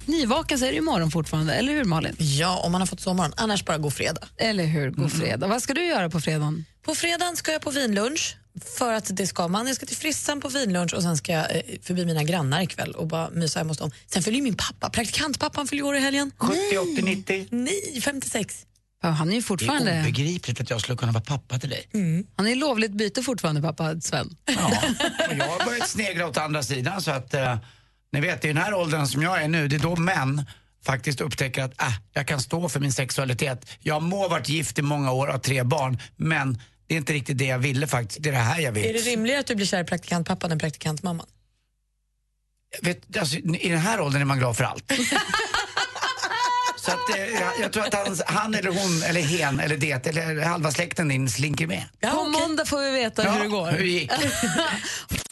nyvaken så är det ju morgon fortfarande. Eller hur Malin? Ja, om man har fått sovmorgon. Annars bara god fredag. Eller hur, god fredag. Vad ska du göra på fredagen? På fredagen ska jag på vinlunch. För att det ska man. Jag ska till frissan på vinlunch och sen ska jag eh, förbi mina grannar ikväll och bara mysa hemma hos dem. Sen följer ju min pappa, praktikantpappan fyller år i helgen. 70, 80, 90? Nej, 56. Ja, han är ju Det är fortfarande... obegripligt att jag skulle kunna vara pappa till dig. Han är lovligt byte fortfarande, pappa Sven. Och jag har börjat snegla åt andra sidan så att, eh, ni vet i den här åldern som jag är nu, det är då män faktiskt upptäcker att äh, jag kan stå för min sexualitet. Jag må ha varit gift i många år och ha tre barn, men det är inte riktigt det jag ville faktiskt. Det är det här jag vill. Är det rimligare att du blir kär i praktikantpappan än praktikantmamman? vet, alltså, I den här åldern är man glad för allt. *laughs* Så att, eh, jag, jag tror att han, han eller hon eller hen eller det eller halva släkten din slinker med. på måndag får vi veta hur det går. hur det gick. *laughs*